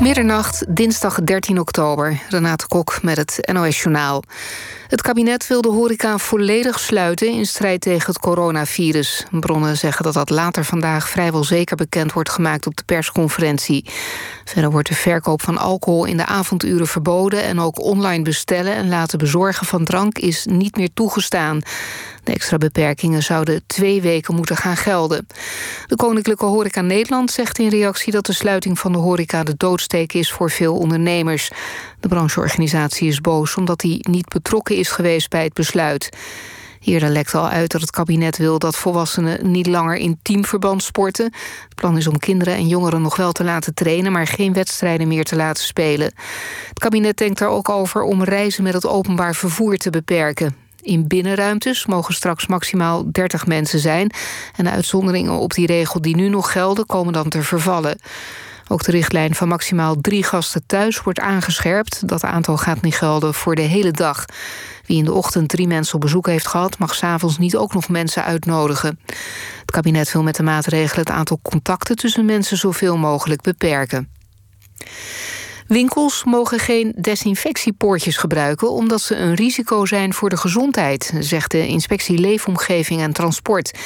Middernacht, dinsdag 13 oktober. Renate Kok met het NOS Journaal. Het kabinet wil de horeca volledig sluiten in strijd tegen het coronavirus. Bronnen zeggen dat dat later vandaag vrijwel zeker bekend wordt gemaakt op de persconferentie. Verder wordt de verkoop van alcohol in de avonduren verboden en ook online bestellen en laten bezorgen van drank is niet meer toegestaan. De extra beperkingen zouden twee weken moeten gaan gelden. De Koninklijke Horeca Nederland zegt in reactie dat de sluiting van de horeca de is voor veel ondernemers. De brancheorganisatie is boos omdat hij niet betrokken is geweest bij het besluit. Eerder lekt al uit dat het kabinet wil dat volwassenen niet langer in teamverband sporten. Het plan is om kinderen en jongeren nog wel te laten trainen, maar geen wedstrijden meer te laten spelen. Het kabinet denkt er ook over om reizen met het openbaar vervoer te beperken. In binnenruimtes mogen straks maximaal 30 mensen zijn. En de uitzonderingen op die regel die nu nog gelden, komen dan te vervallen. Ook de richtlijn van maximaal drie gasten thuis wordt aangescherpt. Dat aantal gaat niet gelden voor de hele dag. Wie in de ochtend drie mensen op bezoek heeft gehad... mag s'avonds niet ook nog mensen uitnodigen. Het kabinet wil met de maatregelen het aantal contacten... tussen mensen zoveel mogelijk beperken. Winkels mogen geen desinfectiepoortjes gebruiken... omdat ze een risico zijn voor de gezondheid... zegt de inspectie Leefomgeving en Transport.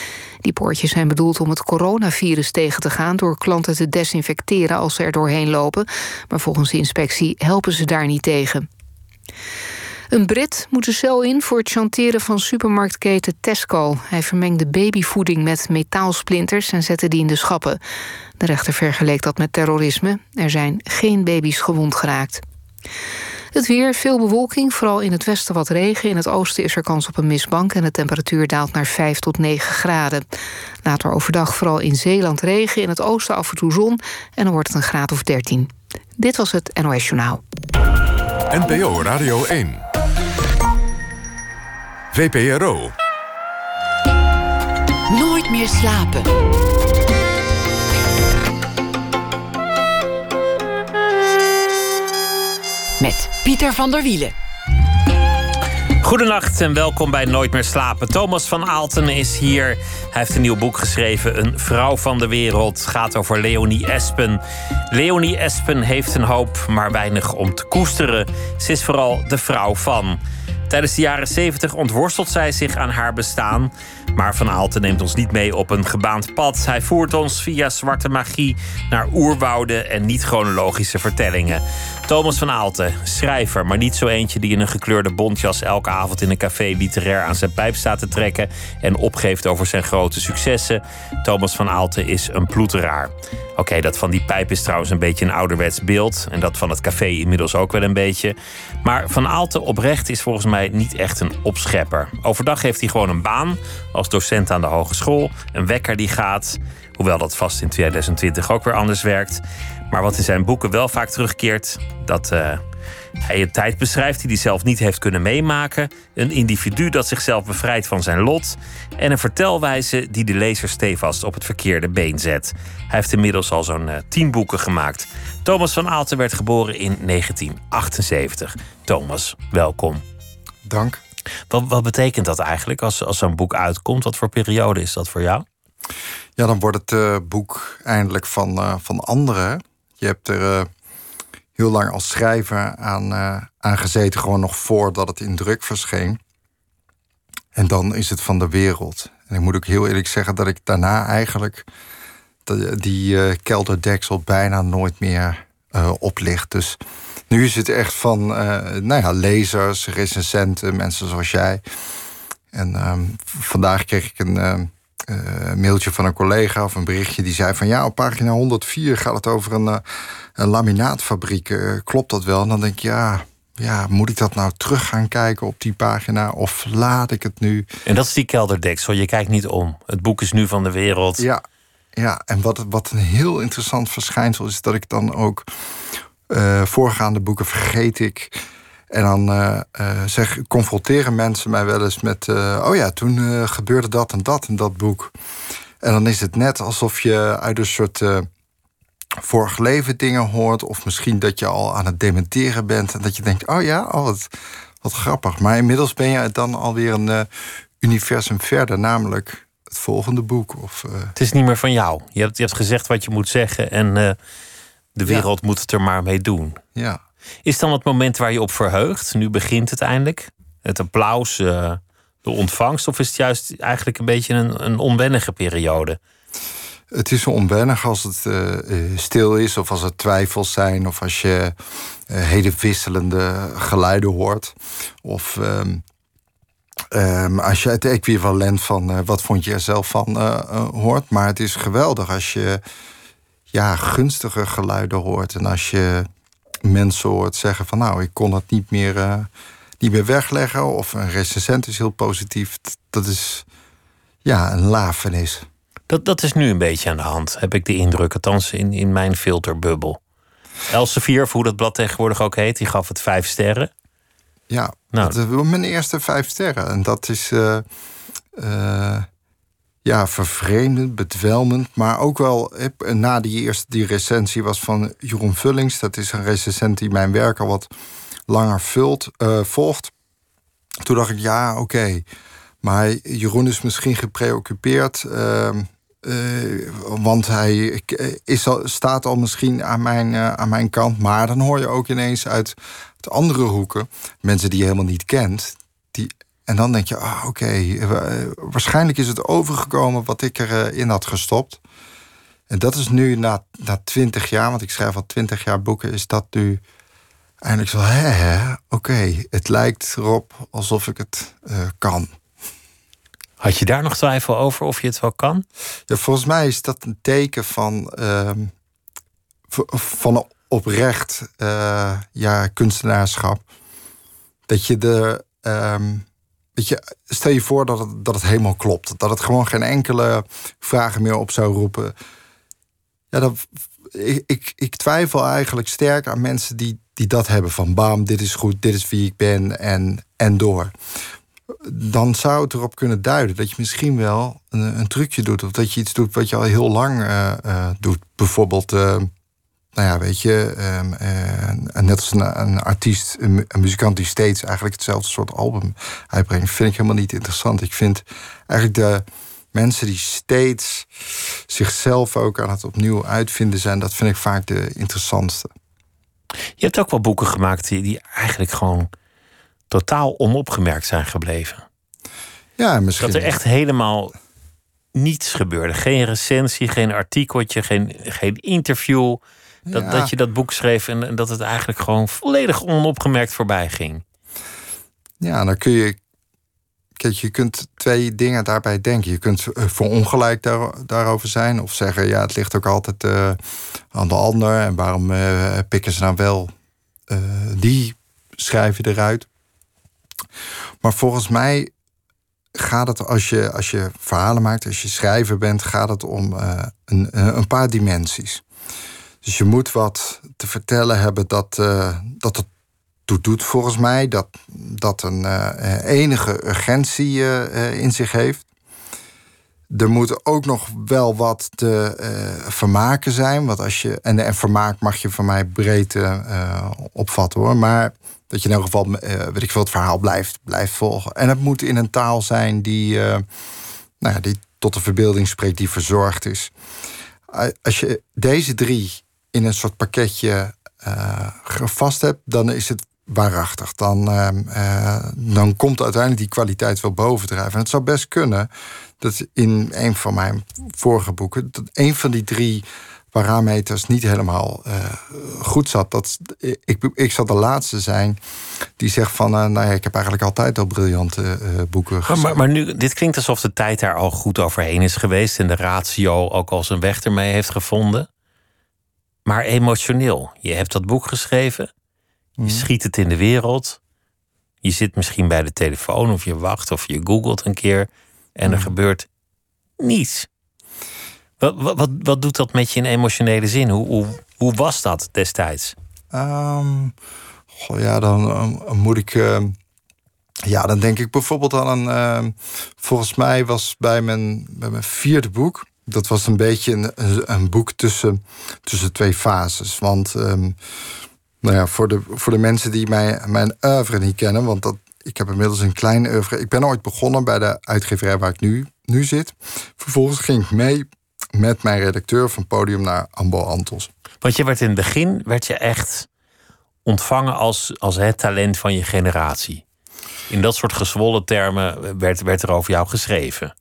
Die poortjes zijn bedoeld om het coronavirus tegen te gaan... door klanten te desinfecteren als ze er doorheen lopen. Maar volgens de inspectie helpen ze daar niet tegen. Een Brit moet de cel in voor het chanteren van supermarktketen Tesco. Hij vermengde babyvoeding met metaalsplinters en zette die in de schappen. De rechter vergeleek dat met terrorisme. Er zijn geen baby's gewond geraakt. Het weer, veel bewolking, vooral in het westen wat regen. In het oosten is er kans op een mistbank en de temperatuur daalt naar 5 tot 9 graden. Later overdag vooral in Zeeland regen, in het oosten af en toe zon... en dan wordt het een graad of 13. Dit was het NOS Journaal. NPO Radio 1. VPRO. Nooit meer slapen. Met Pieter van der Wielen. Goedenacht en welkom bij Nooit meer slapen. Thomas van Aalten is hier. Hij heeft een nieuw boek geschreven, Een vrouw van de wereld. Het gaat over Leonie Espen. Leonie Espen heeft een hoop, maar weinig om te koesteren. Ze is vooral de vrouw van. Tijdens de jaren 70 ontworstelt zij zich aan haar bestaan. Maar Van Aalten neemt ons niet mee op een gebaand pad. Hij voert ons via zwarte magie naar oerwouden en niet-chronologische vertellingen. Thomas van Aalten, schrijver, maar niet zo eentje die in een gekleurde bontjas elke avond in een café literair aan zijn pijp staat te trekken en opgeeft over zijn grote successen. Thomas van Aalten is een ploeteraar. Oké, dat van die pijp is trouwens een beetje een ouderwets beeld. En dat van het café inmiddels ook wel een beetje. Maar Van Aalten oprecht is volgens mij niet echt een opschepper. Overdag heeft hij gewoon een baan als docent aan de hogeschool. Een wekker die gaat. Hoewel dat vast in 2020 ook weer anders werkt. Maar wat in zijn boeken wel vaak terugkeert, dat uh, hij een tijd beschrijft die hij zelf niet heeft kunnen meemaken. Een individu dat zichzelf bevrijdt van zijn lot. En een vertelwijze die de lezer stevast op het verkeerde been zet. Hij heeft inmiddels al zo'n uh, tien boeken gemaakt. Thomas van Aalten werd geboren in 1978. Thomas, welkom. Dank. Wat, wat betekent dat eigenlijk als, als zo'n boek uitkomt? Wat voor periode is dat voor jou? Ja, dan wordt het uh, boek eindelijk van, uh, van anderen. Je hebt er uh, heel lang als schrijver aan, aan gezeten, gewoon nog voordat het in druk verscheen. En dan is het van de wereld. En ik moet ook heel eerlijk zeggen dat ik daarna eigenlijk die kelderdeksel bijna nooit meer oplicht. Dus nu is het echt van nou ja, lezers, recensenten, mensen zoals jij. En ehm, vandaag kreeg ik een uh, mailtje van een collega of een berichtje die zei van ja, op pagina 104 gaat het over een, een laminaatfabriek. Klopt dat wel? En dan denk ik ja, ja, moet ik dat nou terug gaan kijken op die pagina of laat ik het nu? En dat is die kelderdeksel, je kijkt niet om. Het boek is nu van de wereld. Ja, ja. en wat, wat een heel interessant verschijnsel is dat ik dan ook voorgaande boeken vergeet ik en dan uh, uh, zeg, confronteren mensen mij wel eens met... Oh ja, toen gebeurde dat en dat in dat boek. En dan is het net alsof je uit een soort vorig leven dingen hoort... of misschien dat je al aan het dementeren bent... en dat je denkt, oh ja, oh, wat, wat grappig. Maar inmiddels ben je dan alweer een universum verder... namelijk het volgende boek. Of, Het is niet meer van jou. Je hebt, je hebt gezegd wat je moet zeggen en De wereld moet het er maar mee doen. Ja. Is dan het moment waar je op verheugt? Nu begint het eindelijk. Het applaus, uh, de ontvangst. Of is het juist eigenlijk een beetje een, een onwennige periode? Het is onwennig als het uh, stil is, of als er twijfels zijn, of als je uh, hele wisselende geluiden hoort. Of um, um, als je het equivalent van wat vond je er zelf van hoort. Maar het is geweldig als je ja, gunstige geluiden hoort. En als je mensen hoort zeggen van nou, ik kon het niet meer, niet meer wegleggen. Of een recensent is heel positief. Dat is ja, een lafenis. Dat, dat is nu een beetje aan de hand, heb ik de indruk. Althans, in, in mijn filterbubbel. Elsevier, of hoe dat blad tegenwoordig ook heet, die gaf het vijf sterren. Ja, nou. dat is mijn eerste vijf sterren. En dat is uh, uh, ja, vervreemdend, bedwelmend. Maar ook wel, na die eerste die recensie was van Jeroen Vullings. Dat is een recensent die mijn werk al wat langer vult, uh, volgt. Toen dacht ik, ja, oké. Maar Jeroen is misschien gepreoccupeerd. Uh, want hij eh, is al, staat al misschien aan mijn, uh, aan mijn kant. Maar dan hoor je ook ineens uit, uit andere hoeken mensen die je helemaal niet kent. Die, en dan denk je, ah, oké, waarschijnlijk is het overgekomen wat ik erin had gestopt. En dat is nu na, na 20 jaar, want ik schrijf al 20 jaar boeken, is dat nu eindelijk zo, hè oké, het lijkt erop alsof ik het kan. Had je daar nog twijfel over of je het wel kan? Ja, volgens mij is dat een teken van, uh, van oprecht uh, ja, kunstenaarschap. Dat je de. Um, je, stel je voor dat het, dat het helemaal klopt. Dat het gewoon geen enkele vragen meer op zou roepen. Ja, dat, ik, ik, ik twijfel eigenlijk sterk aan mensen die, die dat hebben van bam, dit is goed, dit is wie ik ben en, en door dan zou het erop kunnen duiden dat je misschien wel een, een, trucje doet. Of dat je iets doet wat je al heel lang uh, uh, doet. Bijvoorbeeld, uh, nou ja, weet je, ehm, net als een, een artiest, een, muzikant die steeds eigenlijk hetzelfde soort album uitbrengt, vind ik helemaal niet interessant. Ik vind eigenlijk de mensen die steeds zichzelf ook aan het opnieuw uitvinden zijn, dat vind ik vaak de interessantste. Je hebt ook wel boeken gemaakt die eigenlijk gewoon totaal onopgemerkt zijn gebleven. Ja, misschien. Dat er echt helemaal niets gebeurde. Geen recensie, geen artikeltje, geen, geen interview. Dat, dat je dat boek schreef en, en dat het eigenlijk gewoon volledig onopgemerkt voorbij ging. Ja, dan kun je. Kijk, je kunt twee dingen daarbij denken. Je kunt uh, voor ongelijk daar, daarover zijn. Of zeggen, ja, het ligt ook altijd uh, aan de ander. En waarom uh, pikken ze nou wel die schrijven eruit? Maar volgens mij gaat het als je, als je verhalen maakt, als je schrijver bent, gaat het om uh, een, een paar dimensies. Dus je moet wat te vertellen hebben dat, uh, dat het doet, doet volgens mij. Dat, dat een enige urgentie in zich heeft. Er moet ook nog wel wat te vermaken zijn. Want als je, en, en vermaak mag je van mij breed opvatten hoor. Maar dat je in elk geval, uh, weet ik veel, het verhaal blijft, blijft volgen. En het moet in een taal zijn die, uh, nou ja, die tot de verbeelding spreekt, die verzorgd is. als je deze drie in een soort pakketje uh, vast hebt, dan is het waarachtig. Dan, dan komt uiteindelijk die kwaliteit wel bovendrijven. En het zou best kunnen dat in een van mijn vorige boeken, dat een van die drie parameters niet helemaal uh, goed zat. Dat, ik, ik zal de laatste zijn die zegt van... Uh, nou ja, ik heb eigenlijk altijd al briljante uh, boeken geschreven. Maar, maar, nu, dit klinkt alsof de tijd daar al goed overheen is geweest... en de ratio ook al zijn weg ermee heeft gevonden. Maar emotioneel. Je hebt dat boek geschreven. Je mhm. schiet het in de wereld. Je zit misschien bij de telefoon of je wacht of je googelt een keer... en er mhm. gebeurt niets. Wat, wat, wat doet dat met je in emotionele zin? Hoe, hoe, was dat destijds? Um, goh, ja, dan um, moet ik. Uh, ja, dan denk ik bijvoorbeeld aan een. Volgens mij was bij mijn, bij mijn vierde boek. Dat was een beetje een, een boek tussen, tussen twee fases. Want nou ja, voor, de, voor de mensen die mij, mijn oeuvre niet kennen, want dat, ik heb inmiddels een klein oeuvre. Ik ben ooit begonnen bij de uitgeverij waar ik nu, nu zit. Vervolgens ging ik mee met mijn redacteur van Podium naar Ambo Antos. Want je werd in het begin werd je echt ontvangen als, als het talent van je generatie. In dat soort gezwollen termen werd, werd er over jou geschreven.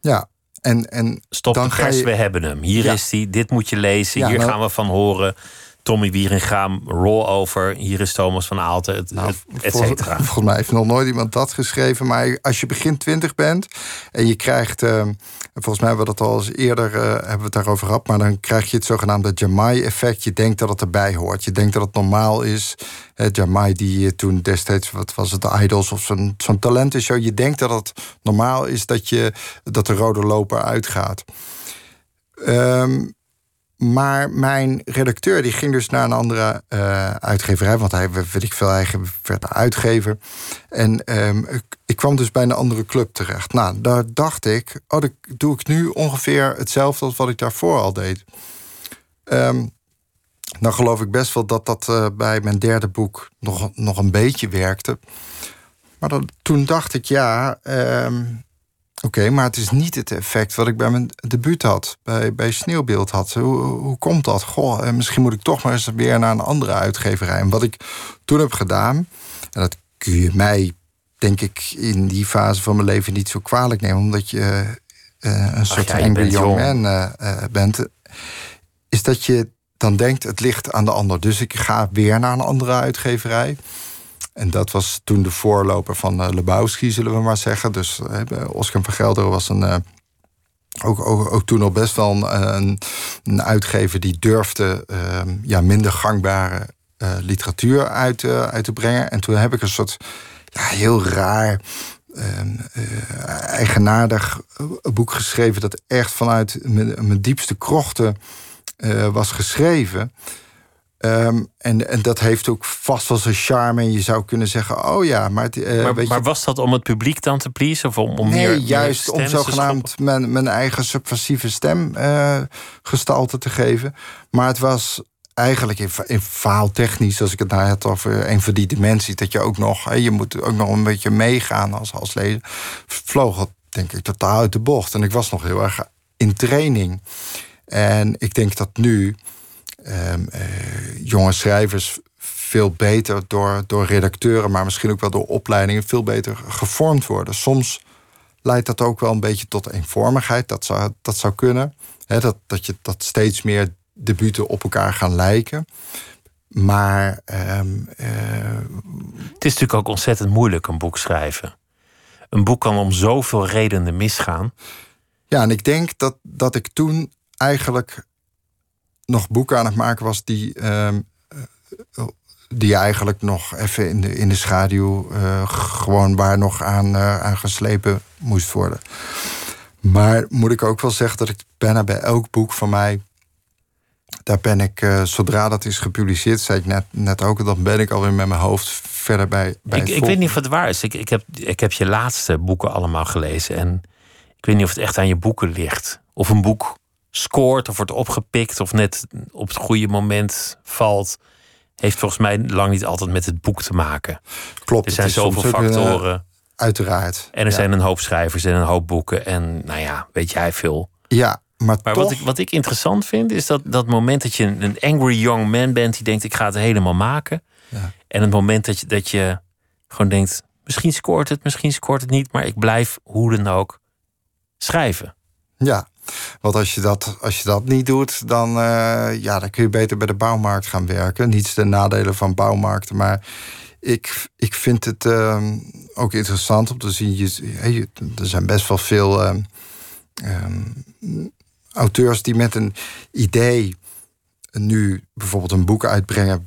Ja, en, en Stop dan de pers, je- we hebben hem. Hier Ja. is hij, dit moet je lezen, Ja, hier nou- gaan we van horen. Tommy Wieringaam, roll over, hier is Thomas van Aalten, Nou, et vol- cetera. Volgens mij heeft nog nooit iemand dat geschreven. Maar als je begin twintig bent en je krijgt... eh, volgens mij hebben we dat al eens eerder eh, hebben we het daarover gehad... maar dan krijg je het zogenaamde Jamai-effect. Je denkt dat het erbij hoort. Je denkt dat het normaal is. Eh, Jamai die eh, toen destijds, wat was het, Idols of zo'n zo'n talentenshow... je denkt dat het normaal is dat, je, dat de rode loper uitgaat. Ehm, maar mijn redacteur die ging dus naar een andere eh, uitgeverij, want hij weet ik veel, hij werd uitgever. En ehm, ik, kwam dus bij een andere club terecht. Nou, daar dacht ik, oh, dan doe ik nu ongeveer hetzelfde als wat ik daarvoor al deed. Ehm nou geloof ik best wel dat dat eh, bij mijn derde boek nog, nog een beetje werkte. Maar dan, toen dacht ik, ja, ehm, Oké, maar het is niet het effect wat ik bij mijn debuut had, bij, bij Sneeuwbeeld had. Hoe, hoe komt dat? Goh, eh, misschien moet ik toch maar eens weer naar een andere uitgeverij. En wat ik toen heb gedaan, en dat kun je mij, denk ik, in die fase van mijn leven niet zo kwalijk nemen, omdat je eh, een soort angry young man eh, eh, bent, is dat je dan denkt, het ligt aan de ander. Dus ik ga weer naar een andere uitgeverij. En dat was toen de voorloper van eh, Lebowski, zullen we maar zeggen. Dus eh, Oscar van Gelderen was een, eh, ook, ook, ook toen al best wel een, een, uitgever die durfde eh, ja, minder gangbare literatuur uit, uit te brengen. En toen heb ik een soort ja, heel raar, eh, eh, eigenaardig boek geschreven dat echt vanuit mijn, diepste krochten was geschreven. Ehm, en, en dat heeft ook vast wel zijn charme. En je zou kunnen zeggen, oh ja, maar... het, eh, Maar, was dat om het publiek dan te pleasen? Of om, om nee, meer, meer juist om zogenaamd mijn, mijn eigen subversieve stem eh, gestalte te geven. Maar het was eigenlijk in, in verhaaltechnisch, als ik het nou had over een van die dimensies, dat je ook nog, hè, je moet ook nog een beetje meegaan als, als lezer, vloog het denk ik totaal uit de bocht. En ik was nog heel erg in training. En ik denk dat nu ehm, eh, jonge schrijvers veel beter door, door redacteuren, maar misschien ook wel door opleidingen, veel beter gevormd worden. Soms leidt dat ook wel een beetje tot eenvormigheid. Dat zou, dat zou kunnen. Dat, dat, je, dat steeds meer debuten op elkaar gaan lijken. Maar ehm, eh, Het is natuurlijk ook ontzettend moeilijk een boek schrijven. Een boek kan om zoveel redenen misgaan. ja, en ik denk dat, dat ik toen eigenlijk nog boeken aan het maken was die, ehm, eh, die eigenlijk nog even in de, in de schaduw eh, gewoon waar nog aan, eh, aan geslepen moest worden. Maar moet ik ook wel zeggen dat ik bijna bij elk boek van mij. Daar ben ik, zodra dat is gepubliceerd, zei ik net, net ook, dan ben ik alweer met mijn hoofd verder bij. bij Ik, ik weet niet of het waar is. Ik, ik, heb, ik heb je laatste boeken allemaal gelezen. En ik weet niet of het echt aan je boeken ligt. Of een boek scoort of wordt opgepikt. Of net op het goede moment valt. Heeft volgens mij lang niet altijd met het boek te maken. Klopt. Er zijn zoveel eh, factoren. uiteraard. En er ja. zijn een hoop schrijvers en een hoop boeken. En nou ja, weet jij veel. Ja, maar, Maar toch. wat ik, wat ik interessant vind, is dat, dat moment dat je een een angry young man bent die denkt: ik ga het helemaal maken. Ja. En het moment dat je, dat je gewoon denkt: misschien scoort het, misschien scoort het niet, maar ik blijf hoe dan ook schrijven. Ja, want als je dat, als je dat niet doet, dan, eh, ja, dan kun je beter bij de bouwmarkt gaan werken. Niets ten nadele van bouwmarkten, maar ik, ik vind het ehm, ook interessant om te zien. Je- er zijn best wel veel ehm, ehm, auteurs die met een idee nu bijvoorbeeld een boek uitbrengen.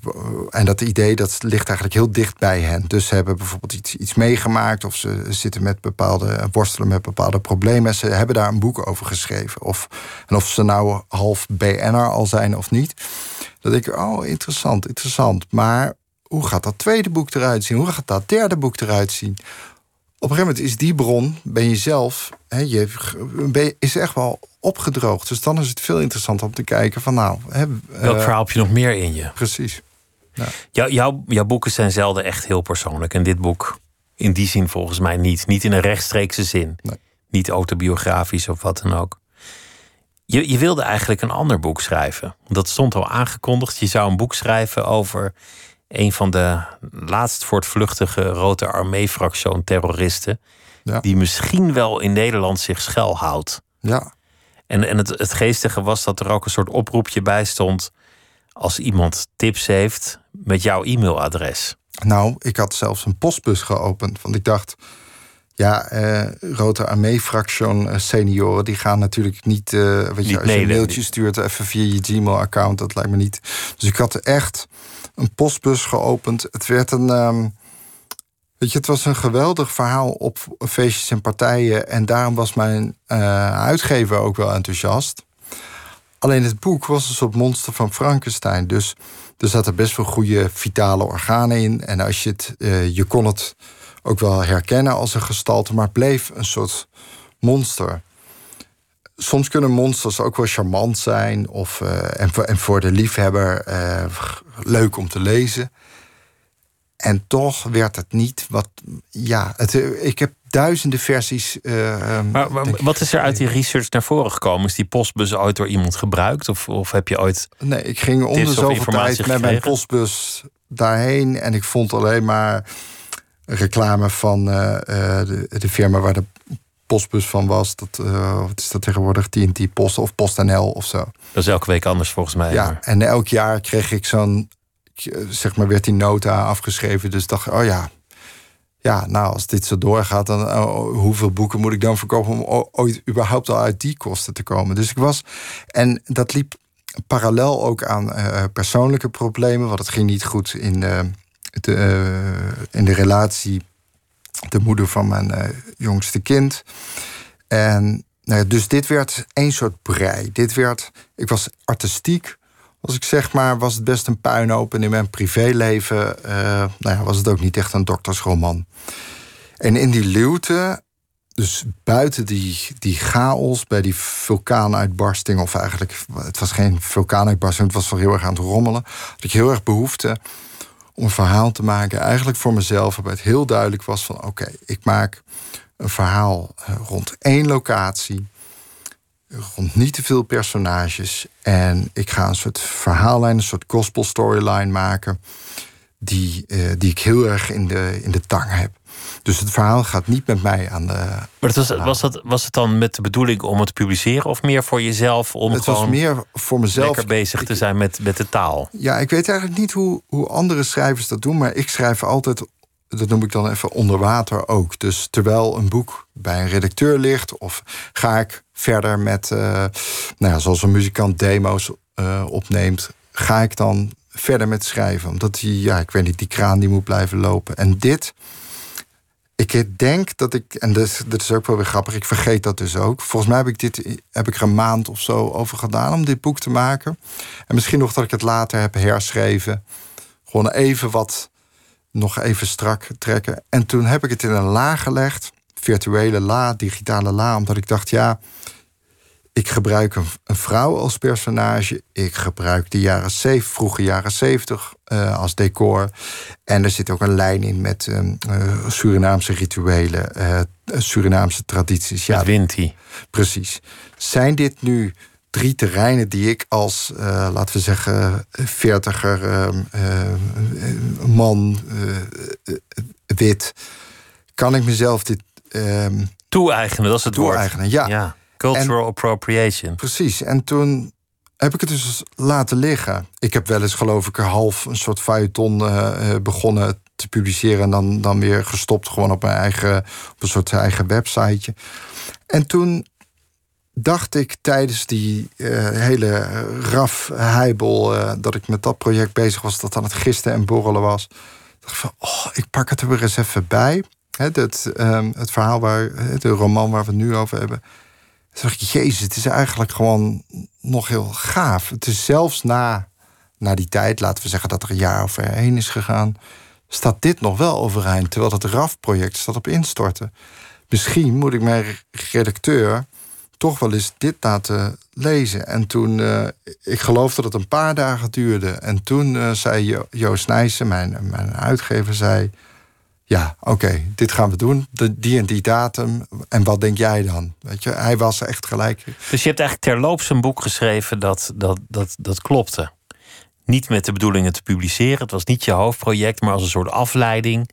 En dat idee dat ligt eigenlijk heel dicht bij hen. Dus ze hebben bijvoorbeeld iets, iets meegemaakt. Of ze zitten met bepaalde, worstelen met bepaalde problemen. En ze hebben daar een boek over geschreven. Of, en of ze nou half BN'er al zijn of niet. Dat ik, oh, interessant, interessant. Maar hoe gaat dat tweede boek eruit zien? Hoe gaat dat derde boek eruit zien? Op een gegeven moment is die bron, ben je zelf, hè, je, ben je- is echt wel opgedroogd. Dus dan is het veel interessanter om te kijken van nou... Hè, Welk eh, verhaal heb je nog meer in je? Precies. Jou, jouw, jouw boeken zijn zelden echt heel persoonlijk. En dit boek in die zin volgens mij niet. Niet in een rechtstreekse zin. Nee. Niet autobiografisch of wat dan ook. Je, je wilde eigenlijk een ander boek schrijven. Dat stond al aangekondigd. Je zou een boek schrijven over een van de laatst voortvluchtige Rote Armee-fractie terroristen. Ja. Die misschien wel in Nederland zich schuilhoudt. Ja, En, en het, het geestige was dat er ook een soort oproepje bij stond. Als iemand tips heeft met jouw e-mailadres. nou, ik had zelfs een postbus geopend. Want ik dacht, ja, eh Rote Armee-fractie eh, senioren... die gaan natuurlijk niet, eh weet je, als je een mailtje stuurt... even via je Gmail-account, dat lijkt me niet. Dus ik had echt een postbus geopend. Het werd een... ehm, Weet je, het was een geweldig verhaal op feestjes en partijen. En daarom was mijn eh, uitgever ook wel enthousiast. Alleen het boek was een soort monster van Frankenstein. Dus er zaten best wel goede vitale organen in. En als je het, eh, je kon het ook wel herkennen als een gestalte, maar bleef een soort monster. Soms kunnen monsters ook wel charmant zijn. Of, eh, en, voor, en voor de liefhebber eh, leuk om te lezen. En toch werd het niet wat. Ja, het, eh, ik heb duizenden versies. eh, ehm, Maar, maar wat is er uit die research naar voren gekomen? Is die postbus ooit door iemand gebruikt? Of, of heb je ooit. Nee, ik ging om de zoveel met mijn postbus daarheen. En ik vond alleen maar reclame van de, de firma waar de postbus van was. Dat, eh, wat is dat tegenwoordig? TNT Post of PostNL of zo. Dat is elke week anders volgens mij. Ja, maar- en elk jaar kreeg ik zo'n, zeg maar, werd die nota afgeschreven. Dus dacht oh ja, ja, nou, als dit zo doorgaat, dan oh, hoeveel boeken moet ik dan verkopen om ooit überhaupt al uit die kosten te komen? Dus ik was, en dat liep parallel ook aan eh, persoonlijke problemen, want het ging niet goed in, eh, de, eh, in de relatie. De moeder van mijn eh, jongste kind. En nou ja, dus dit werd één soort brei. Dit werd, ik was artistiek. Als ik zeg maar, was het best een puinhoop. En in mijn privéleven eh, nou ja, was het ook niet echt een doktersroman. En in die luwte, dus buiten die, die chaos bij die vulkaanuitbarsting, of eigenlijk, het was geen vulkaanuitbarsting, het was wel heel erg aan het rommelen. Had ik heel erg behoefte om een verhaal te maken, eigenlijk voor mezelf, waarbij het heel duidelijk was van oké, ik maak een verhaal eh, rond één locatie, rond niet te veel personages. En ik ga een soort verhaallijn, een soort gospel storyline maken, die, eh, die ik heel erg in de, in de tang heb. Dus het verhaal gaat niet met mij aan de. Maar het was, was, dat, was het dan met de bedoeling om het te publiceren of meer voor jezelf? Om het was gewoon meer voor mezelf. lekker bezig te zijn met, met de taal. Ja, ik weet eigenlijk niet hoe, hoe andere schrijvers dat doen, maar ik schrijf altijd, dat noem ik dan even onder water ook. Dus terwijl een boek bij een redacteur ligt, of ga ik verder met, eh, nou ja, zoals een muzikant demo's eh, opneemt, ga ik dan verder met schrijven. Omdat die, ja, ik weet niet, die kraan die moet blijven lopen. En dit, ik denk dat ik, en is, dat is ook wel weer grappig, ik vergeet dat dus ook. Volgens mij heb ik, dit, heb ik er een maand of zo over gedaan om dit boek te maken. En misschien nog dat ik het later heb herschreven. Gewoon even wat, nog even strak trekken. En toen heb ik het in een la gelegd, virtuele la, digitale la, omdat ik dacht, ja, ik gebruik een, een vrouw als personage. Ik gebruik de jaren zeven, vroege jaren zeventig eh, als decor. En er zit ook een lijn in met ehm, eh, Surinaamse rituelen, eh, Surinaamse tradities. Met Winty. Precies. Zijn dit nu drie terreinen die ik als, laten we zeggen, veertiger ehm, eh, man, wit, kan ik mezelf dit ehm, Toe-eigenen, dat is het woord. toe-eigenen? Ja. Ja. Cultural appropriation. Precies. En toen heb ik het dus laten liggen. Ik heb wel eens, geloof ik, een half een soort feuilleton eh, eh, begonnen te publiceren. En dan, dan weer gestopt, gewoon op mijn eigen, op een soort eigen websiteje. En toen dacht ik tijdens die eh, hele raf heibel eh, dat ik met dat project bezig was, dat aan het gisten en borrelen was. dacht ik van, oh, ik pak het er weer eens even bij. Het, ehm, het verhaal waar, de roman waar we het nu over hebben. Dacht ik, jezus, het is eigenlijk gewoon nog heel gaaf. Het is zelfs na, na die tijd, laten we zeggen dat er een jaar of heen is gegaan, staat dit nog wel overeind. Terwijl het RAF-project staat op instorten. Misschien moet ik mijn redacteur toch wel eens dit laten lezen. En toen, eh, ik geloof dat het een paar dagen duurde. En toen eh, zei jo Joost Nijssen, mijn, mijn uitgever, zei... ja, oké, dit gaan we doen. De, die en die datum. En wat denk jij dan? Weet je, hij was echt gelijk. Dus je hebt eigenlijk terloops een boek geschreven dat, dat, dat, dat klopte. Niet met de bedoeling het te publiceren. Het was niet je hoofdproject, maar als een soort afleiding.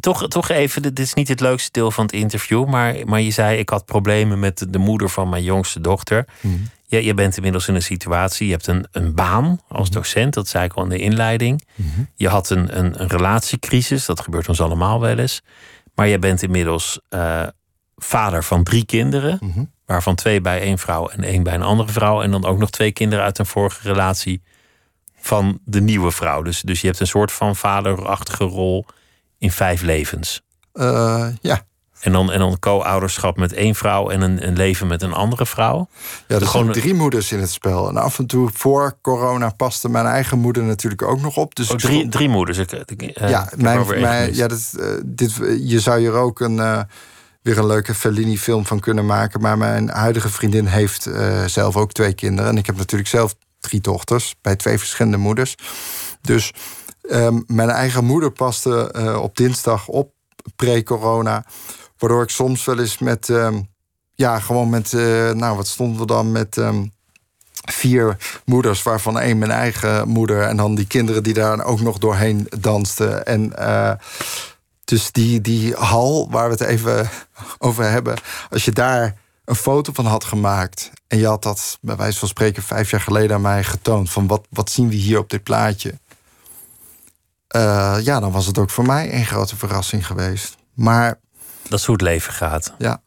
Toch, toch even, dit is niet het leukste deel van het interview. Maar, maar je zei, ik had problemen met de, moeder van mijn jongste dochter. Mm. Je, je bent inmiddels in een situatie, je hebt een, een baan als mhm. docent, dat zei ik al in de inleiding. Mhm. Je had een, een, een, relatiecrisis, dat gebeurt ons allemaal wel eens. Maar je bent inmiddels uh, vader van drie kinderen, mhm. waarvan twee bij één vrouw en één bij een andere vrouw. En dan ook nog twee kinderen uit een vorige relatie van de nieuwe vrouw. Dus, dus je hebt een soort van vaderachtige rol in vijf levens. Uh, ja, en dan, en dan co-ouderschap met één vrouw en een, een leven met een andere vrouw. Ja, er zijn drie moeders in het spel. En af en toe voor corona paste mijn eigen moeder natuurlijk ook nog op. Dus oh, drie, drie moeders. Ik, uh, ja, mijn, mijn, ja dat, uh, dit, je zou hier ook een, uh, weer een leuke Fellini-film van kunnen maken. Maar mijn huidige vriendin heeft zelf ook twee kinderen. En ik heb natuurlijk zelf drie dochters bij twee verschillende moeders. Dus um, mijn eigen moeder paste op dinsdag op pre-corona. Waardoor ik soms wel eens met, ehm, ja, gewoon met, uh, nou, wat stonden we dan met um, vier moeders, waarvan één mijn eigen moeder. En dan die kinderen die daar ook nog doorheen dansten. En uh, dus die, die hal waar we het even over hebben, als je daar een foto van had gemaakt. En je had dat, bij wijze van spreken, vijf jaar geleden aan mij getoond. Van wat, wat zien we hier op dit plaatje? Uh, ja, dan was het ook voor mij een grote verrassing geweest. Maar dat is hoe het leven gaat. Ja.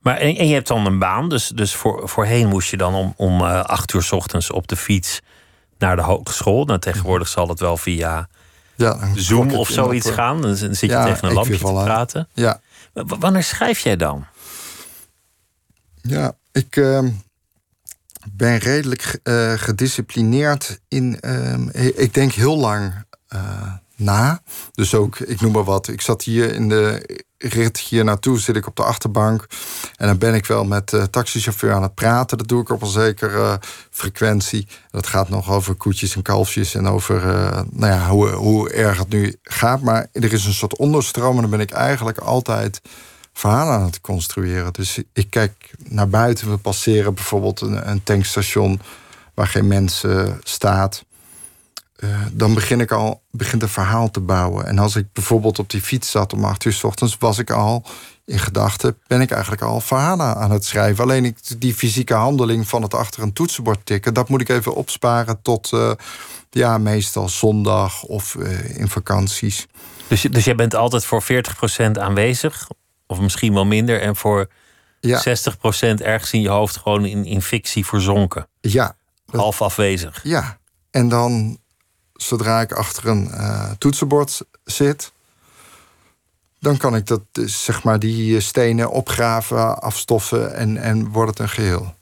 Maar en, en je hebt dan een baan, dus, dus voor, voorheen moest je dan om, om uh, acht uur s ochtends op de fiets naar de hogeschool. Nou, tegenwoordig zal het wel via ja, Zoom of zoiets gaan. Dan zit je tegen een lampje te praten. Ja. wanneer schrijf jij dan? Ja, ik uh, ben redelijk uh, gedisciplineerd in. Ehm, ik denk heel lang uh, na. Dus ook, ik noem maar wat. Ik zat hier in de rit hier naartoe, zit ik op de achterbank. En dan ben ik wel met de taxichauffeur aan het praten. Dat doe ik op een zekere frequentie. Dat gaat nog over koetjes en kalfjes en over uh, nou ja, hoe, hoe erg het nu gaat. Maar er is een soort onderstroom en dan ben ik eigenlijk altijd verhalen aan het construeren. Dus ik kijk naar buiten. We passeren bijvoorbeeld een, een tankstation waar geen mensen staat. Eh, dan begin ik al begint een verhaal te bouwen. En als ik bijvoorbeeld op die fiets zat om acht uur s ochtends, was ik al in gedachten, ben ik eigenlijk al verhalen aan het schrijven. Alleen ik, die fysieke handeling van het achter een toetsenbord tikken, dat moet ik even opsparen tot uh, ja, meestal zondag of uh, in vakanties. Dus, dus jij bent altijd voor 40% aanwezig, of misschien wel minder, en voor ja. 60% ergens in je hoofd gewoon in, in fictie verzonken. Ja. Half afwezig. Ja. En dan zodra ik achter een uh, toetsenbord zit, dan kan ik dat, dus, zeg maar, die stenen opgraven, afstoffen en, en wordt het een geheel.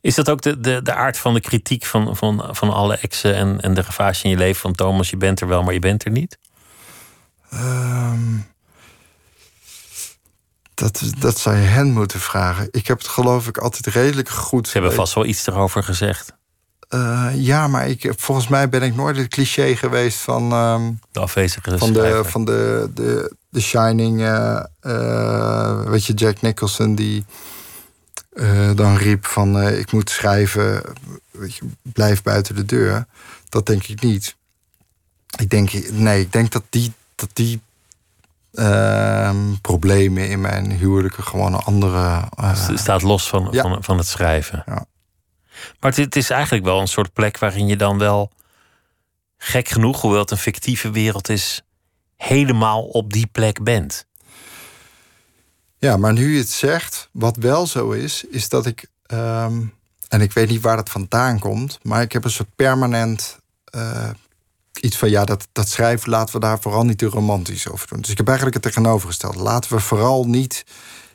Is dat ook de, de, de aard van de kritiek van, van, van alle exen en, en de gevaars in je leven van Thomas? Je bent er wel, maar je bent er niet? Um, dat, dat zou je hen moeten vragen. Ik heb het geloof ik altijd redelijk goed. Ze hebben vast wel iets erover gezegd. Uh, ja, maar ik, volgens mij ben ik nooit het cliché geweest van. Um, de afwezige van de, van de, de, de Shining. Uh, uh, weet je, Jack Nicholson die dan riep van ik moet schrijven, weet je, blijf buiten de deur. Dat denk ik niet. Ik denk, nee, ik denk dat die, dat die ehm, problemen in mijn huwelijken gewoon een andere. Staat los van, ja. van, van het schrijven. Ja. Maar het, is eigenlijk wel een soort plek waarin je dan wel gek genoeg, hoewel het een fictieve wereld is, helemaal op die plek bent. Ja, maar nu je het zegt, wat wel zo is, is dat ik. Ehm, en ik weet niet waar dat vandaan komt, maar ik heb een soort permanent uh, iets van ja, dat, dat schrijven laten we daar vooral niet te romantisch over doen. Dus ik heb eigenlijk het tegenovergesteld. Laten we vooral niet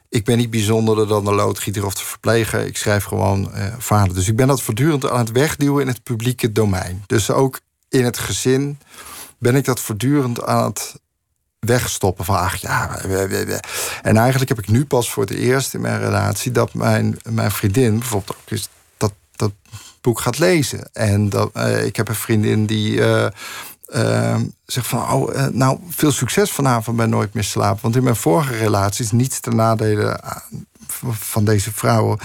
ik ben niet bijzonderder dan de loodgieter of de verpleger. Ik schrijf gewoon uh, verhalen. Dus ik ben dat voortdurend aan het wegduwen in het publieke domein. Dus ook in het gezin ben ik dat voortdurend aan het wegstoppen. Van ach ja. En eigenlijk heb ik nu pas voor het eerst in mijn relatie dat mijn, mijn vriendin bijvoorbeeld ook is dat, dat boek gaat lezen. En dat, uh, ik heb een vriendin die. Uh, uh, zegt van, oh, uh, nou, veel succes vanavond bij Nooit meer slapen. Want in mijn vorige relaties, niets ten nadele van deze vrouwen.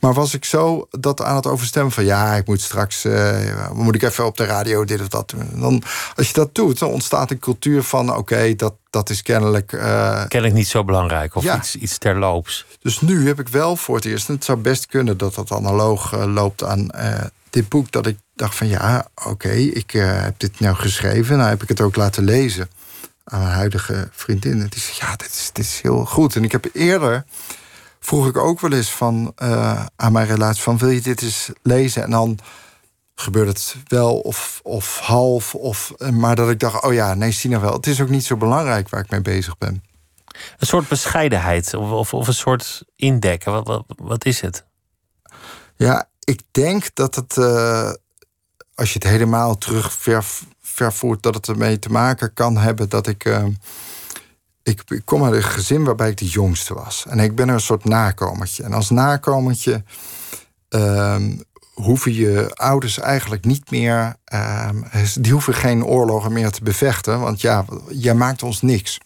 Maar was ik zo dat aan het overstemmen van, ja, ik moet straks, uh, moet ik even op de radio dit of dat doen. Dan, als je dat doet, dan ontstaat een cultuur van, oké, dat, dat is kennelijk... Uh, kennelijk niet zo belangrijk of ja. iets, iets terloops. Dus nu heb ik wel voor het eerst, en het zou best kunnen dat dat analoog loopt aan dit boek, dat ik dacht van ja, oké, ik uh, heb dit nou geschreven. Nou heb ik het ook laten lezen aan mijn huidige vriendin. Het is ja, dit is, dit is heel goed. En ik heb eerder vroeg ik ook wel eens van uh, aan mijn relatie van wil je dit eens lezen? En dan gebeurt het wel of, of half. Of, maar dat ik dacht, oh ja, nee, zie nou wel. Het is ook niet zo belangrijk waar ik mee bezig ben. Een soort bescheidenheid of, of, of een soort indekken. Wat, wat, wat is het? Ja, ik denk dat het, uh, als je het helemaal terug ver, vervoert, dat het ermee te maken kan hebben dat ik. Uh, ik, ik, kom uit een gezin waarbij ik de jongste was. En ik ben een soort nakomertje. En als nakomertje uh, hoeven je ouders eigenlijk niet meer. Ehm, die hoeven geen oorlogen meer te bevechten. Want ja, jij maakt ons niks.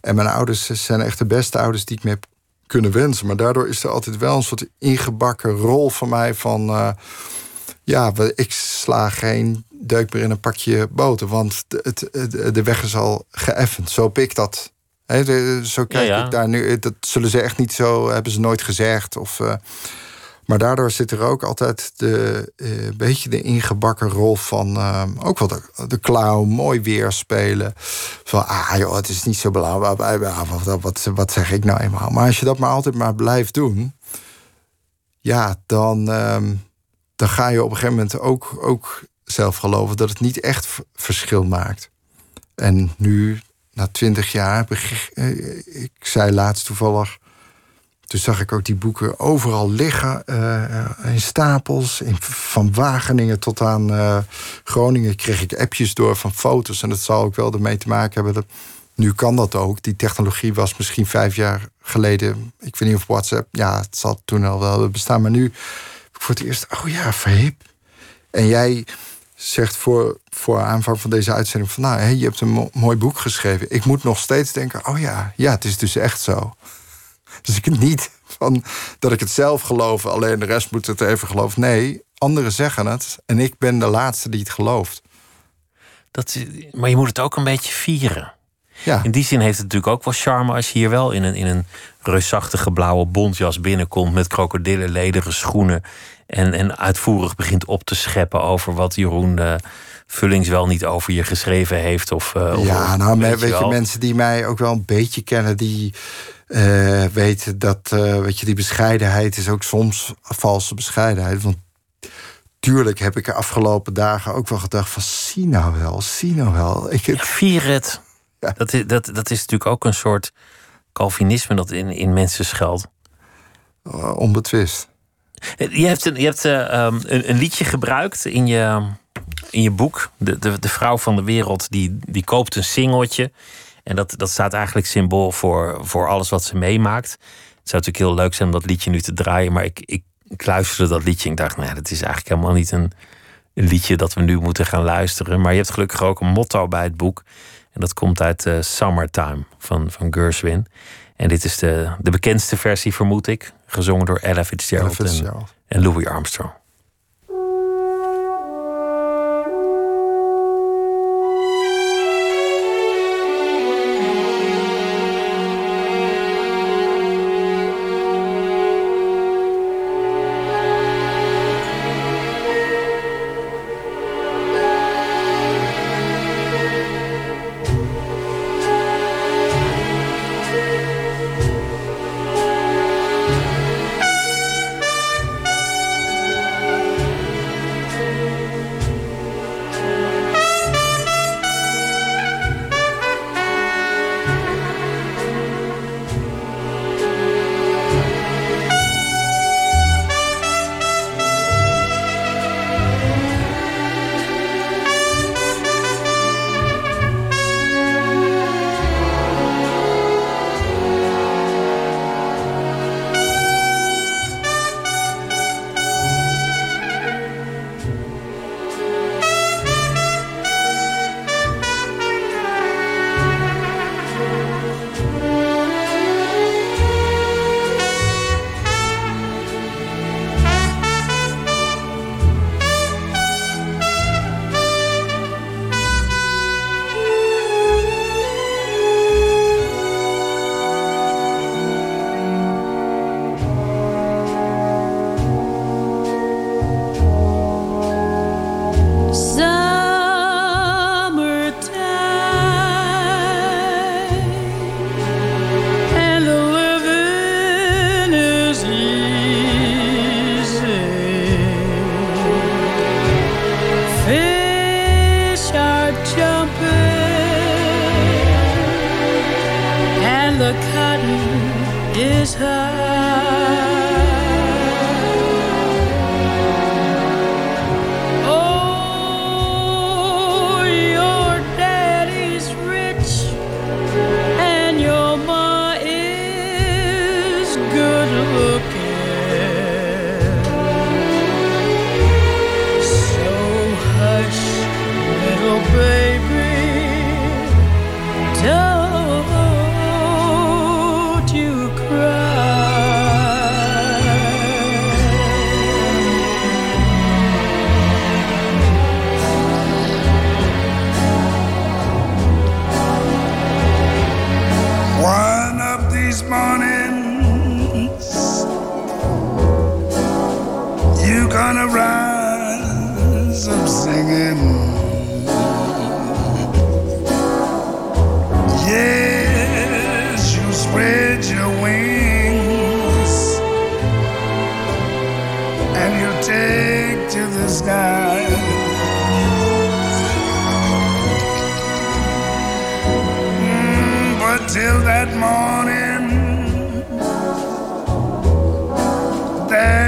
En mijn ouders zijn echt de beste ouders die ik me heb kunnen wensen. Maar daardoor is er altijd wel een soort ingebakken rol van mij van... Ja, ik sla geen deuk meer in een pakje boter, want het, de weg is al geëffend. Zo pik dat. zo kijk ik daar nu. Dat zullen ze echt niet zo, hebben ze nooit gezegd. Of, uh, maar daardoor zit er ook altijd de, uh, beetje de ingebakken rol van uh, ook wel de, de clown, mooi weerspelen. Van ah joh, het is niet zo belangrijk. Wat, wat, wat zeg ik nou eenmaal? Maar als je dat maar altijd maar blijft doen, ja, dan, uh, dan ga je op een gegeven moment ook, ook zelf geloven dat het niet echt verschil maakt. En nu, na twintig jaar, eh, ik zei laatst toevallig toen zag ik ook die boeken overal liggen, uh, in stapels. Van Wageningen tot aan uh, Groningen kreeg ik appjes door van foto's. En dat zal ook wel ermee te maken hebben. Dat, nu kan dat ook. Die technologie was misschien vijf jaar geleden. Ik weet niet of WhatsApp. Ja, het zal toen al wel bestaan. Maar nu voor het eerst. Oh ja, verhip. En jij zegt voor, voor aanvang van deze uitzending: van nou, je hebt een mooi boek geschreven. Ik moet nog steeds denken: oh ja, ja, het is dus echt zo. Dus ik niet van dat ik het zelf geloof, alleen de rest moet het even geloven. Nee, anderen zeggen het en ik ben de laatste die het gelooft. Dat, maar je moet het ook een beetje vieren. Ja. In die zin heeft het natuurlijk ook wel charme als je hier wel in een, in een reusachtige blauwe bontjas binnenkomt met krokodillenlederen schoenen. En, en uitvoerig begint op te scheppen over wat Jeroen uh, Vullings wel niet over je geschreven heeft. Of, uh, ja, nou, weet, weet je, mensen die mij ook wel een beetje kennen, die uh, weten dat weet je, die bescheidenheid is ook soms valse bescheidenheid. Want tuurlijk heb ik de afgelopen dagen ook wel gedacht van zie nou wel, zie nou wel. Ik vier het. Ja. Dat, is, dat, dat is natuurlijk ook een soort Calvinisme dat in, in mensen schuilt. Uh, onbetwist. Je hebt, een, je hebt um, een, een, liedje gebruikt in je, in je boek. De, de, de vrouw van de wereld die, die koopt een singeltje. En dat, dat staat eigenlijk symbool voor, voor alles wat ze meemaakt. Het zou natuurlijk heel leuk zijn om dat liedje nu te draaien. Maar ik, ik, ik luisterde dat liedje en ik dacht, nou dat is eigenlijk helemaal niet een, een liedje dat we nu moeten gaan luisteren. Maar je hebt gelukkig ook een motto bij het boek. En dat komt uit uh, Summertime van, van Gershwin. En dit is de, de bekendste versie, vermoed ik. Gezongen door Ella Fitzgerald, Ella Fitzgerald. En, en Louis Armstrong.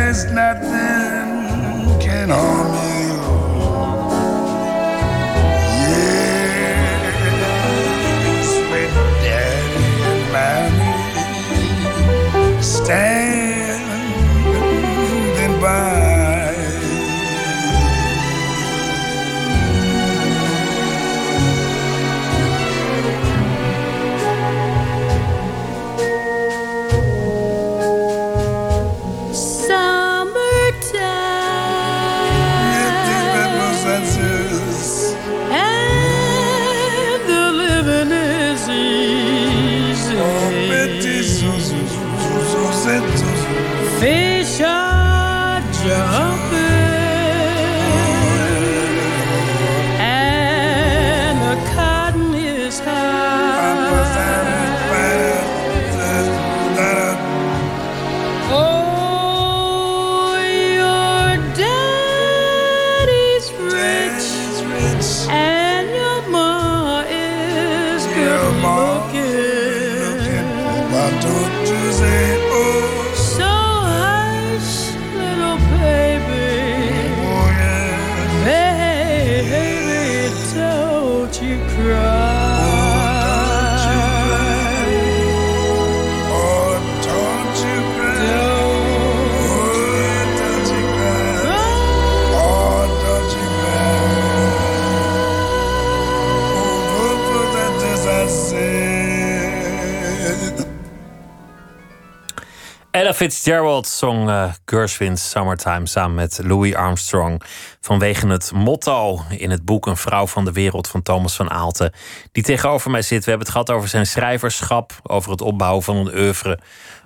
There's nothing can harm you. Fitzgerald zong uh, Gershwin's Summertime samen met Louis Armstrong. Vanwege het motto in het boek Een vrouw van de wereld van Thomas van Aalten. Die tegenover mij zit. We hebben het gehad over zijn schrijverschap. Over het opbouwen van een oeuvre.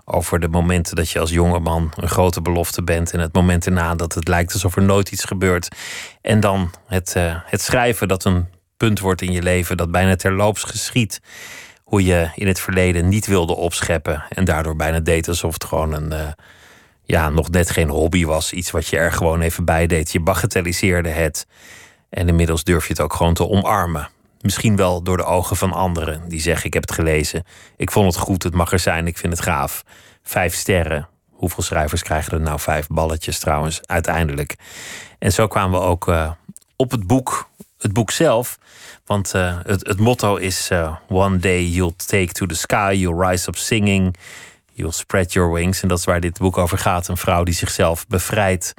Over de momenten dat je als jonge man een grote belofte bent. En het moment erna dat het lijkt alsof er nooit iets gebeurt. En dan het, uh, het schrijven dat een punt wordt in je leven. Dat bijna terloops geschiet hoe je in het verleden niet wilde opscheppen. En daardoor bijna deed alsof het gewoon een. Uh, ja, nog net geen hobby was. Iets wat je er gewoon even bij deed. Je bagatelliseerde het. En inmiddels durf je het ook gewoon te omarmen. Misschien wel door de ogen van anderen die zeggen: Ik heb het gelezen. Ik vond het goed, het mag er zijn, ik vind het gaaf. Vijf sterren. Hoeveel schrijvers krijgen er nou vijf balletjes trouwens, uiteindelijk? En zo kwamen we ook uh, op het boek, het boek zelf. Want uh, het, het, motto is: uh, One day you'll take to the sky, you'll rise up singing, you'll spread your wings. En dat is waar dit boek over gaat. Een vrouw die zichzelf bevrijdt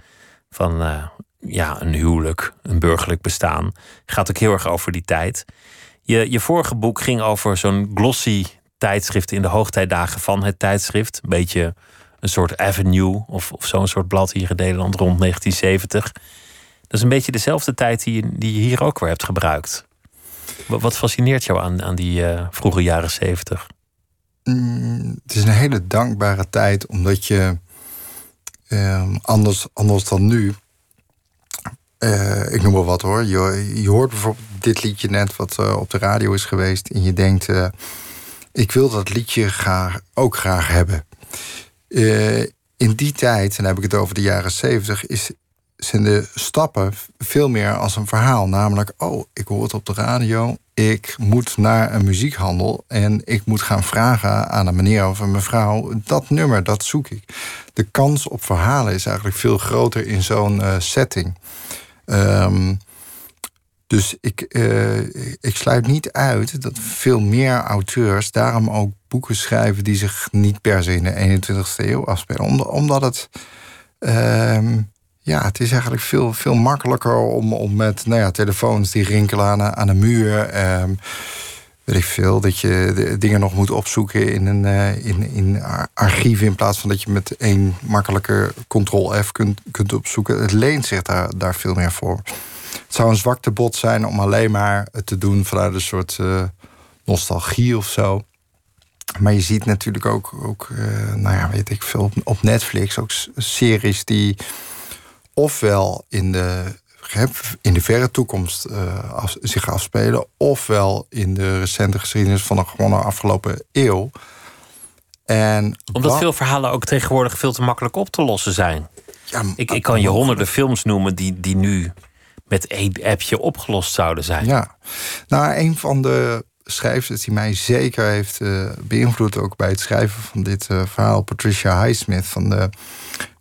van uh, ja, een huwelijk, een burgerlijk bestaan. Gaat ook heel erg over die tijd. Je, je vorige boek ging over zo'n glossy tijdschrift in de hoogtijdagen van het tijdschrift. Een beetje een soort Avenue of, of zo'n soort blad hier in Nederland rond 1970. Is een beetje dezelfde tijd die je, die je hier ook weer hebt gebruikt. Wat fascineert jou aan, aan die uh, vroege jaren zeventig? Mm, het is een hele dankbare tijd, omdat je uh, anders, anders dan nu. Uh, ik noem maar wat hoor. Je, je hoort bijvoorbeeld dit liedje net, wat uh, op de radio is geweest. En je denkt: ik wil dat liedje graag, ook graag hebben. in die tijd, en dan heb ik het over de jaren zeventig, is zijn de stappen veel meer als een verhaal. Namelijk, oh, ik hoor het op de radio. Ik moet naar een muziekhandel en ik moet gaan vragen aan een meneer of een mevrouw. Dat nummer, dat zoek ik. De kans op verhalen is eigenlijk veel groter in zo'n eh, setting. Ehm, dus ik, eh, ik sluit niet uit dat veel meer auteurs daarom ook boeken schrijven die zich niet per se in de 21ste eeuw afspelen. Omdat het. ehm, ja, het is eigenlijk veel, veel makkelijker om, om met nou ja, telefoons die rinkelen aan, aan een muur. ehm, weet ik veel, dat je de dingen nog moet opzoeken in een eh, in, in ar- archieven. In plaats van dat je met één makkelijke Ctrl-F kunt, kunt opzoeken. Het leent zich daar, daar veel meer voor. Het zou een zwaktebod zijn om alleen maar het te doen vanuit een soort eh, nostalgie of zo. Maar je ziet natuurlijk ook, ook eh, nou ja, weet ik veel, op, Netflix ook series die ofwel in de, in de verre toekomst eh, af- zich afspelen, ofwel in de recente geschiedenis van de gewone afgelopen eeuw. En Omdat wat- veel verhalen ook tegenwoordig veel te makkelijk op te lossen zijn. ja, Ik, ik kan je honderden films noemen die, die nu met één appje opgelost zouden zijn. Ja, nou, een van de schrijvers die mij zeker heeft eh, beïnvloed, ook bij het schrijven van dit eh, verhaal, Patricia Highsmith van de,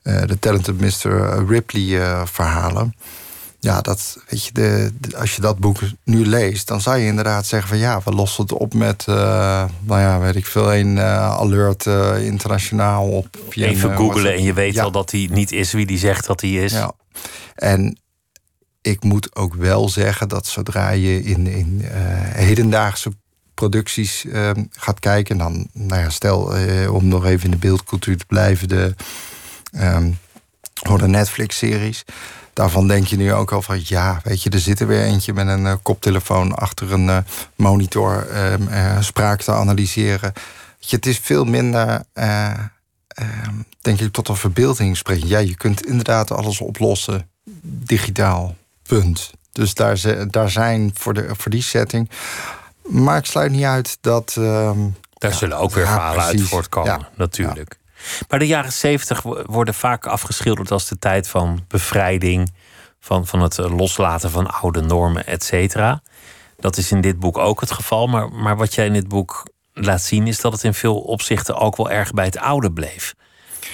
de Talented Mr. Ripley eh, verhalen. Ja, dat, weet je, de, de- als je dat boek nu leest, dan zou je inderdaad zeggen van ja, we lossen het op met, eh, nou ja, weet ik veel, een eh, alert eh, internationaal op. Even eh, googlen en je weet Ja. al dat hij niet is wie die zegt dat hij is. Ja. En ik moet ook wel zeggen dat zodra je in, in eh, hedendaagse producties eh, gaat kijken, dan, nou ja, stel eh, om nog even in de beeldcultuur te blijven, de, ehm, voor de Netflix-series. Daarvan denk je nu ook al van ja, weet je, er zit er weer eentje met een eh, koptelefoon achter een eh, monitor eh, spraak te analyseren. Weet je, het is veel minder, eh, ehm, denk ik, tot een verbeelding spreken. Ja, je kunt inderdaad alles oplossen digitaal. Punt. Dus daar, ze- daar zijn voor, de, voor die setting. Maar ik sluit niet uit dat. Daar Ja, zullen ook weer ja, verhalen uit voortkomen, Ja. natuurlijk. Maar de jaren zeventig wo- worden vaak afgeschilderd als de tijd van bevrijding, van, van het eh, loslaten van oude normen, et cetera. Dat is in dit boek ook het geval. Maar, maar wat jij in dit boek laat zien, is dat het in veel opzichten ook wel erg bij het oude bleef.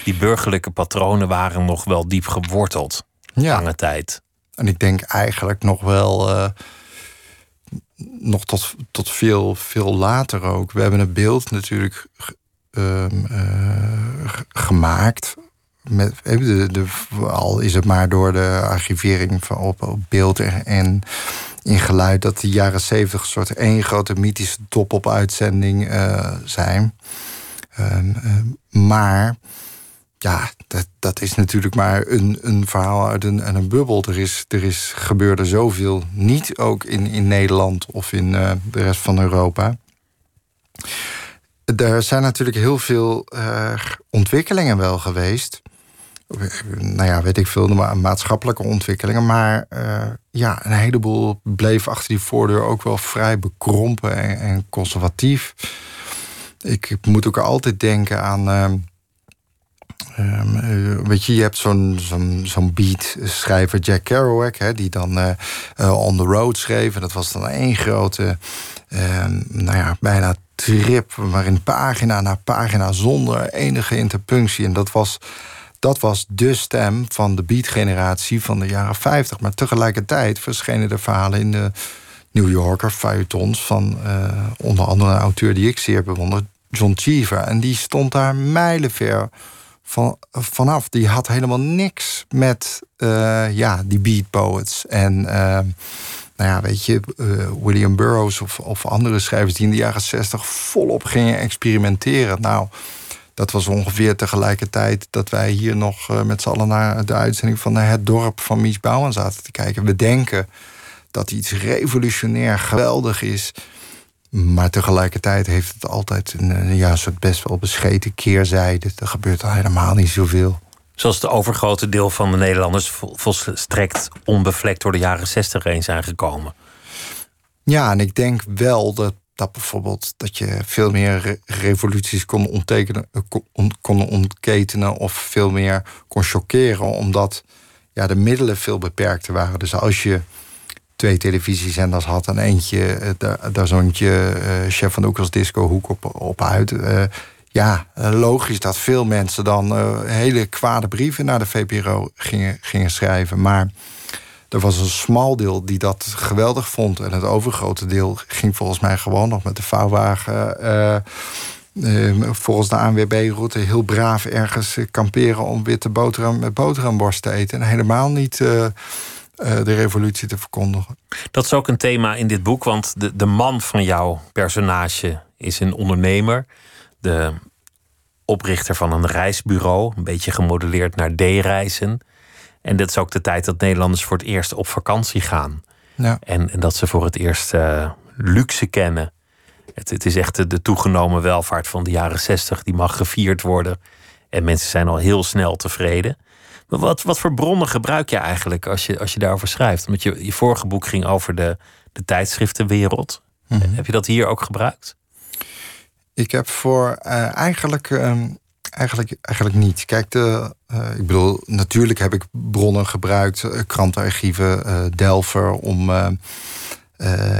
Die burgerlijke patronen waren nog wel diep geworteld, ja. lange tijd. En ik denk eigenlijk nog wel. eh, nog tot, tot veel, veel later ook. We hebben een beeld natuurlijk ehm, eh, gemaakt. Met, de, al is het maar door de archivering van op, beeld en, in geluid... dat de jaren zeventig een soort één grote mythische top op uitzending eh, zijn. Ehm, ehm, maar ja, dat, dat is natuurlijk maar een, een verhaal uit een, een bubbel. Er, is, er is, gebeurde zoveel niet, ook in, in Nederland of in eh, de rest van Europa. Er zijn natuurlijk heel veel eh, ontwikkelingen wel geweest. Nou ja, weet ik veel, maar maatschappelijke ontwikkelingen. Maar eh, ja, een heleboel bleef achter die voordeur ook wel vrij bekrompen en, en conservatief. Ik moet ook altijd denken aan. Ehm, eh, weet je, je hebt zo'n zo'n beat-schrijver, Jack Kerouac, hè, die dan eh, eh, On the Road schreef. En dat was dan één grote, ehm, nou ja, bijna trip, waarin pagina na pagina zonder enige interpunctie. En dat was, dat was de stem van de beat-generatie van de jaren 50. Maar tegelijkertijd verschenen er verhalen in de New Yorker feuilletons van onder andere een auteur die ik zeer bewonder, John Cheever. En die stond daar mijlenver van, vanaf. Die had helemaal niks met eh, ja, die beat poets. En eh, nou ja, weet je, eh, William Burroughs of, of andere schrijvers die in de jaren zestig volop gingen experimenteren. Nou, dat was ongeveer tegelijkertijd dat wij hier nog met z'n allen naar de uitzending van Het Dorp van Mies Bouwen zaten te kijken. We denken dat iets revolutionair geweldig is. Maar tegelijkertijd heeft het altijd een, een ja, soort best wel bescheten keerzijde. Er gebeurt al helemaal niet zoveel. Zoals het overgrote deel van de Nederlanders vol- volstrekt onbevlekt door de jaren zestig heen zijn gekomen. Ja, en ik denk wel dat, dat bijvoorbeeld dat je veel meer re- revoluties kon, onttekenen, eh, kon, on- kon ontketenen of veel meer kon chockeren. Omdat ja, de middelen veel beperkter waren. Dus als je twee televisiezenders had en eentje, eh, daar, daar eh, chef van de Oekels Disco Hoek op, op uit. Eh, ja, logisch dat veel mensen dan hele kwade brieven naar de VPRO gingen, gingen schrijven. Maar er was een smal deel die dat geweldig vond. En het overgrote deel ging volgens mij gewoon nog met de vouwwagen. volgens de ANWB-route heel braaf ergens kamperen om witte boterham met boterhamborst te eten. En helemaal niet de revolutie te verkondigen. Dat is ook een thema in dit boek, want de, de man van jouw personage is een ondernemer. De oprichter van een reisbureau, een beetje gemodelleerd naar D-reizen. En dat is ook de tijd dat Nederlanders voor het eerst op vakantie gaan. Ja. En, en dat ze voor het eerst eh, luxe kennen. Het, het is echt de, de toegenomen welvaart van de jaren zestig, die mag gevierd worden. En mensen zijn al heel snel tevreden. Maar wat, wat voor bronnen gebruik je eigenlijk als je, als je daarover schrijft? Want je, je vorige boek ging over de, de tijdschriftenwereld. Heb je dat hier ook gebruikt? Ik heb voor eh, eigenlijk, ehm, eigenlijk, eigenlijk niet. Kijk, de, eh, ik bedoel, natuurlijk heb ik bronnen gebruikt, eh, krantenarchieven, Delver, om,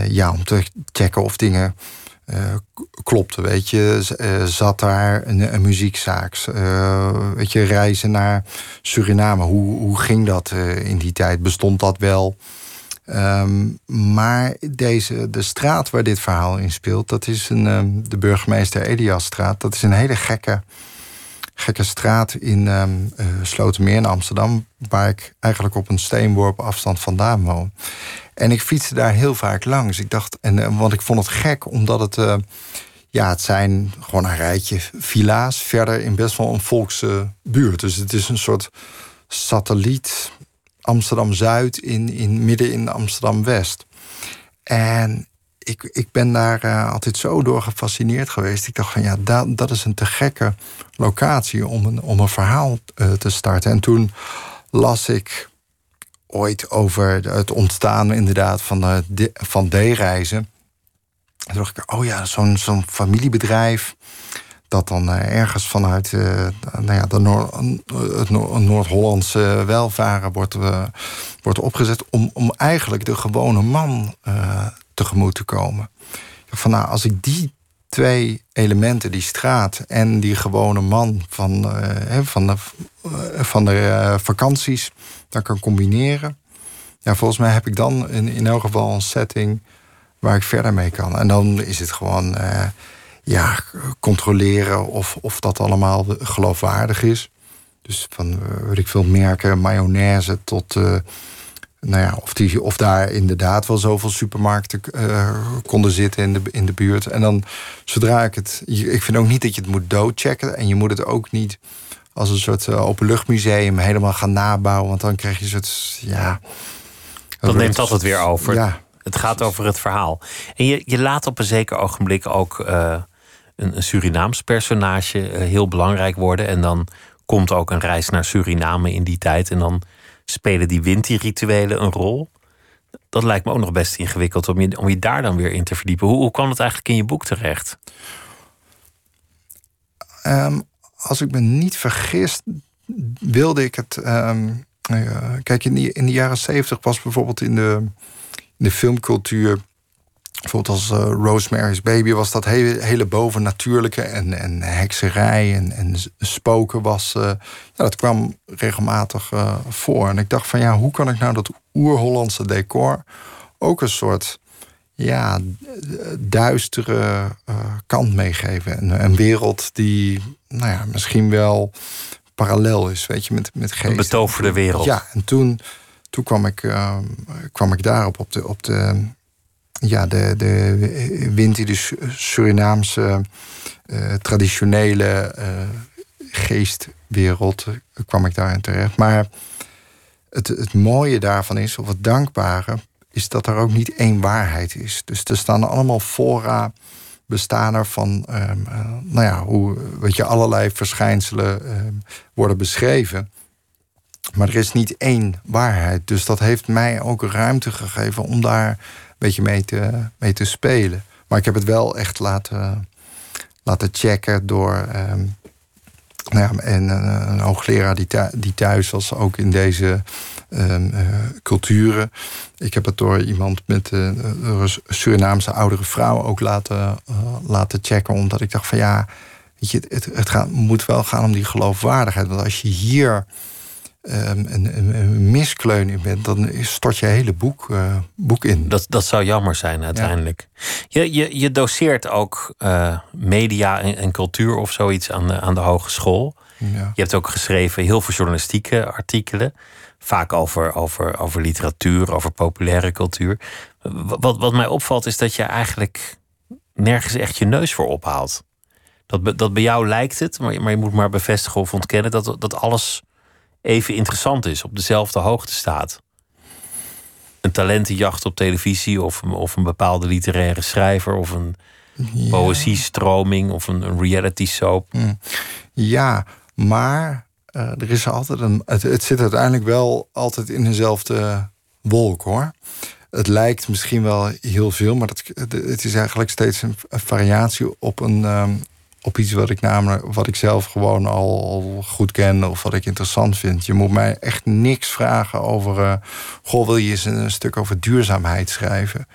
ja, om te checken of dingen eh, k- klopten. Weet je, eh, zat daar een, een muziekzaak? Eh, weet je, reizen naar Suriname. Hoe, hoe ging dat in die tijd? Bestond dat wel? Ehm, maar deze, de straat waar dit verhaal in speelt, dat is een, ehm, de burgemeester Eliasstraat. Dat is een hele gekke, gekke straat in ehm eh, Slotermeer in Amsterdam, waar ik eigenlijk op een steenworp afstand vandaan woon. En ik fietste daar heel vaak langs. Ik dacht, en, eh, want ik vond het gek, omdat het, eh, ja, het zijn gewoon een rijtje villa's verder in best wel een volkse buurt. Dus het is een soort satelliet Amsterdam Zuid in, in midden in Amsterdam West. En ik, ik ben daar altijd zo door gefascineerd geweest. Ik dacht van ja, dat, dat is een te gekke locatie om een, om een verhaal eh, te starten. En toen las ik ooit over het ontstaan inderdaad van, de, D- van D-reizen. Toen dacht ik, oh ja, zo'n zo'n familiebedrijf dat dan eh, ergens vanuit eh, nou ja, de Noor- het Noor- Noord-Hollandse welvaren wordt, eh, wordt opgezet om, om eigenlijk de gewone man eh, tegemoet te komen. Van, nou, als ik die twee elementen, die straat en die gewone man van, eh, van de, eh, van de eh, vakanties, dan kan combineren. Ja, volgens mij heb ik dan in, in elk geval een setting waar ik verder mee kan. En dan is het gewoon ja, controleren of, of dat allemaal geloofwaardig is. Dus van, weet ik veel, merken, mayonaise tot... eh, nou ja, of, die, of daar inderdaad wel zoveel supermarkten eh, konden zitten in de, in de buurt. En dan, zodra ik het... Ik vind ook niet dat je het moet doodchecken. En je moet het ook niet als een soort uh, openluchtmuseum helemaal gaan nabouwen. Want dan krijg je een soort, ja... Dat neemt altijd weer over. Ja. Het gaat over het verhaal. En je, je laat op een zeker ogenblik ook uh, een, een, Surinaams personage uh, heel belangrijk worden. En dan komt ook een reis naar Suriname in die tijd. En dan spelen die Winti-rituelen een rol. Dat lijkt me ook nog best ingewikkeld om je, om je daar dan weer in te verdiepen. Hoe, hoe kwam het eigenlijk in je boek terecht? Um, als ik me niet vergis, wilde ik het. Um, uh, kijk, in, die, in de jaren zeventig was bijvoorbeeld in de, in de filmcultuur. Bijvoorbeeld als uh, Rosemary's Baby was dat hele, hele bovennatuurlijke en, en hekserij en, en spoken was. Uh, ja, dat kwam regelmatig uh, voor. En ik dacht van ja, hoe kan ik nou dat oer-Hollandse decor ook een soort ja, duistere uh, kant meegeven. Een, een, wereld die nou ja, misschien wel parallel is, weet je, met, met geest. Een betoverde wereld. Ja, en toen, toen kwam, ik, kwam ik daarop op de, op de, ja, de, de wind die de Surinaamse uh, traditionele geestwereld kwam ik daarin terecht. Maar het, het mooie daarvan is, of het dankbare, is dat er ook niet één waarheid is. Dus er staan allemaal fora bestaan er van, uh, nou ja, hoe weet je, allerlei verschijnselen um, worden beschreven. Maar er is niet één waarheid. Dus dat heeft mij ook ruimte gegeven om daar beetje mee te, mee te spelen. Maar ik heb het wel echt laten, laten checken door. Um, nou ja, en een, een hoogleraar die, die thuis was, ook in deze ehm, eh, culturen. Ik heb het door iemand met uh, een Surinaamse oudere vrouw ook laten, laten checken. Omdat ik dacht van ja, weet je, het, het gaat, moet wel gaan om die geloofwaardigheid. Want als je hier um, een, een, een, miskleun in bent, dan stort je hele boek, uh, boek in. Dat, dat zou jammer zijn uiteindelijk. Ja. Je, je, je doseert ook uh, media en, en, cultuur of zoiets aan de, aan de hogeschool. Ja. Je hebt ook geschreven heel veel journalistieke artikelen. Vaak over, over, over literatuur, over populaire cultuur. Wat, wat mij opvalt is dat je eigenlijk nergens echt je neus voor ophaalt. Dat, dat bij jou lijkt het, maar, maar je moet maar bevestigen of ontkennen dat, dat alles even interessant is, op dezelfde hoogte staat. Een talentenjacht op televisie of, of een bepaalde literaire schrijver of een ja. poëziestroming of een, een reality soap. Ja, maar uh, er is altijd een. Het, het, zit uiteindelijk wel altijd in dezelfde wolk hoor. Het lijkt misschien wel heel veel, maar dat, het is eigenlijk steeds een variatie op een, um, op iets wat ik namelijk wat ik zelf gewoon al, goed ken of wat ik interessant vind. Je moet mij echt niks vragen over. Uh, goh, wil je eens een, stuk over duurzaamheid schrijven?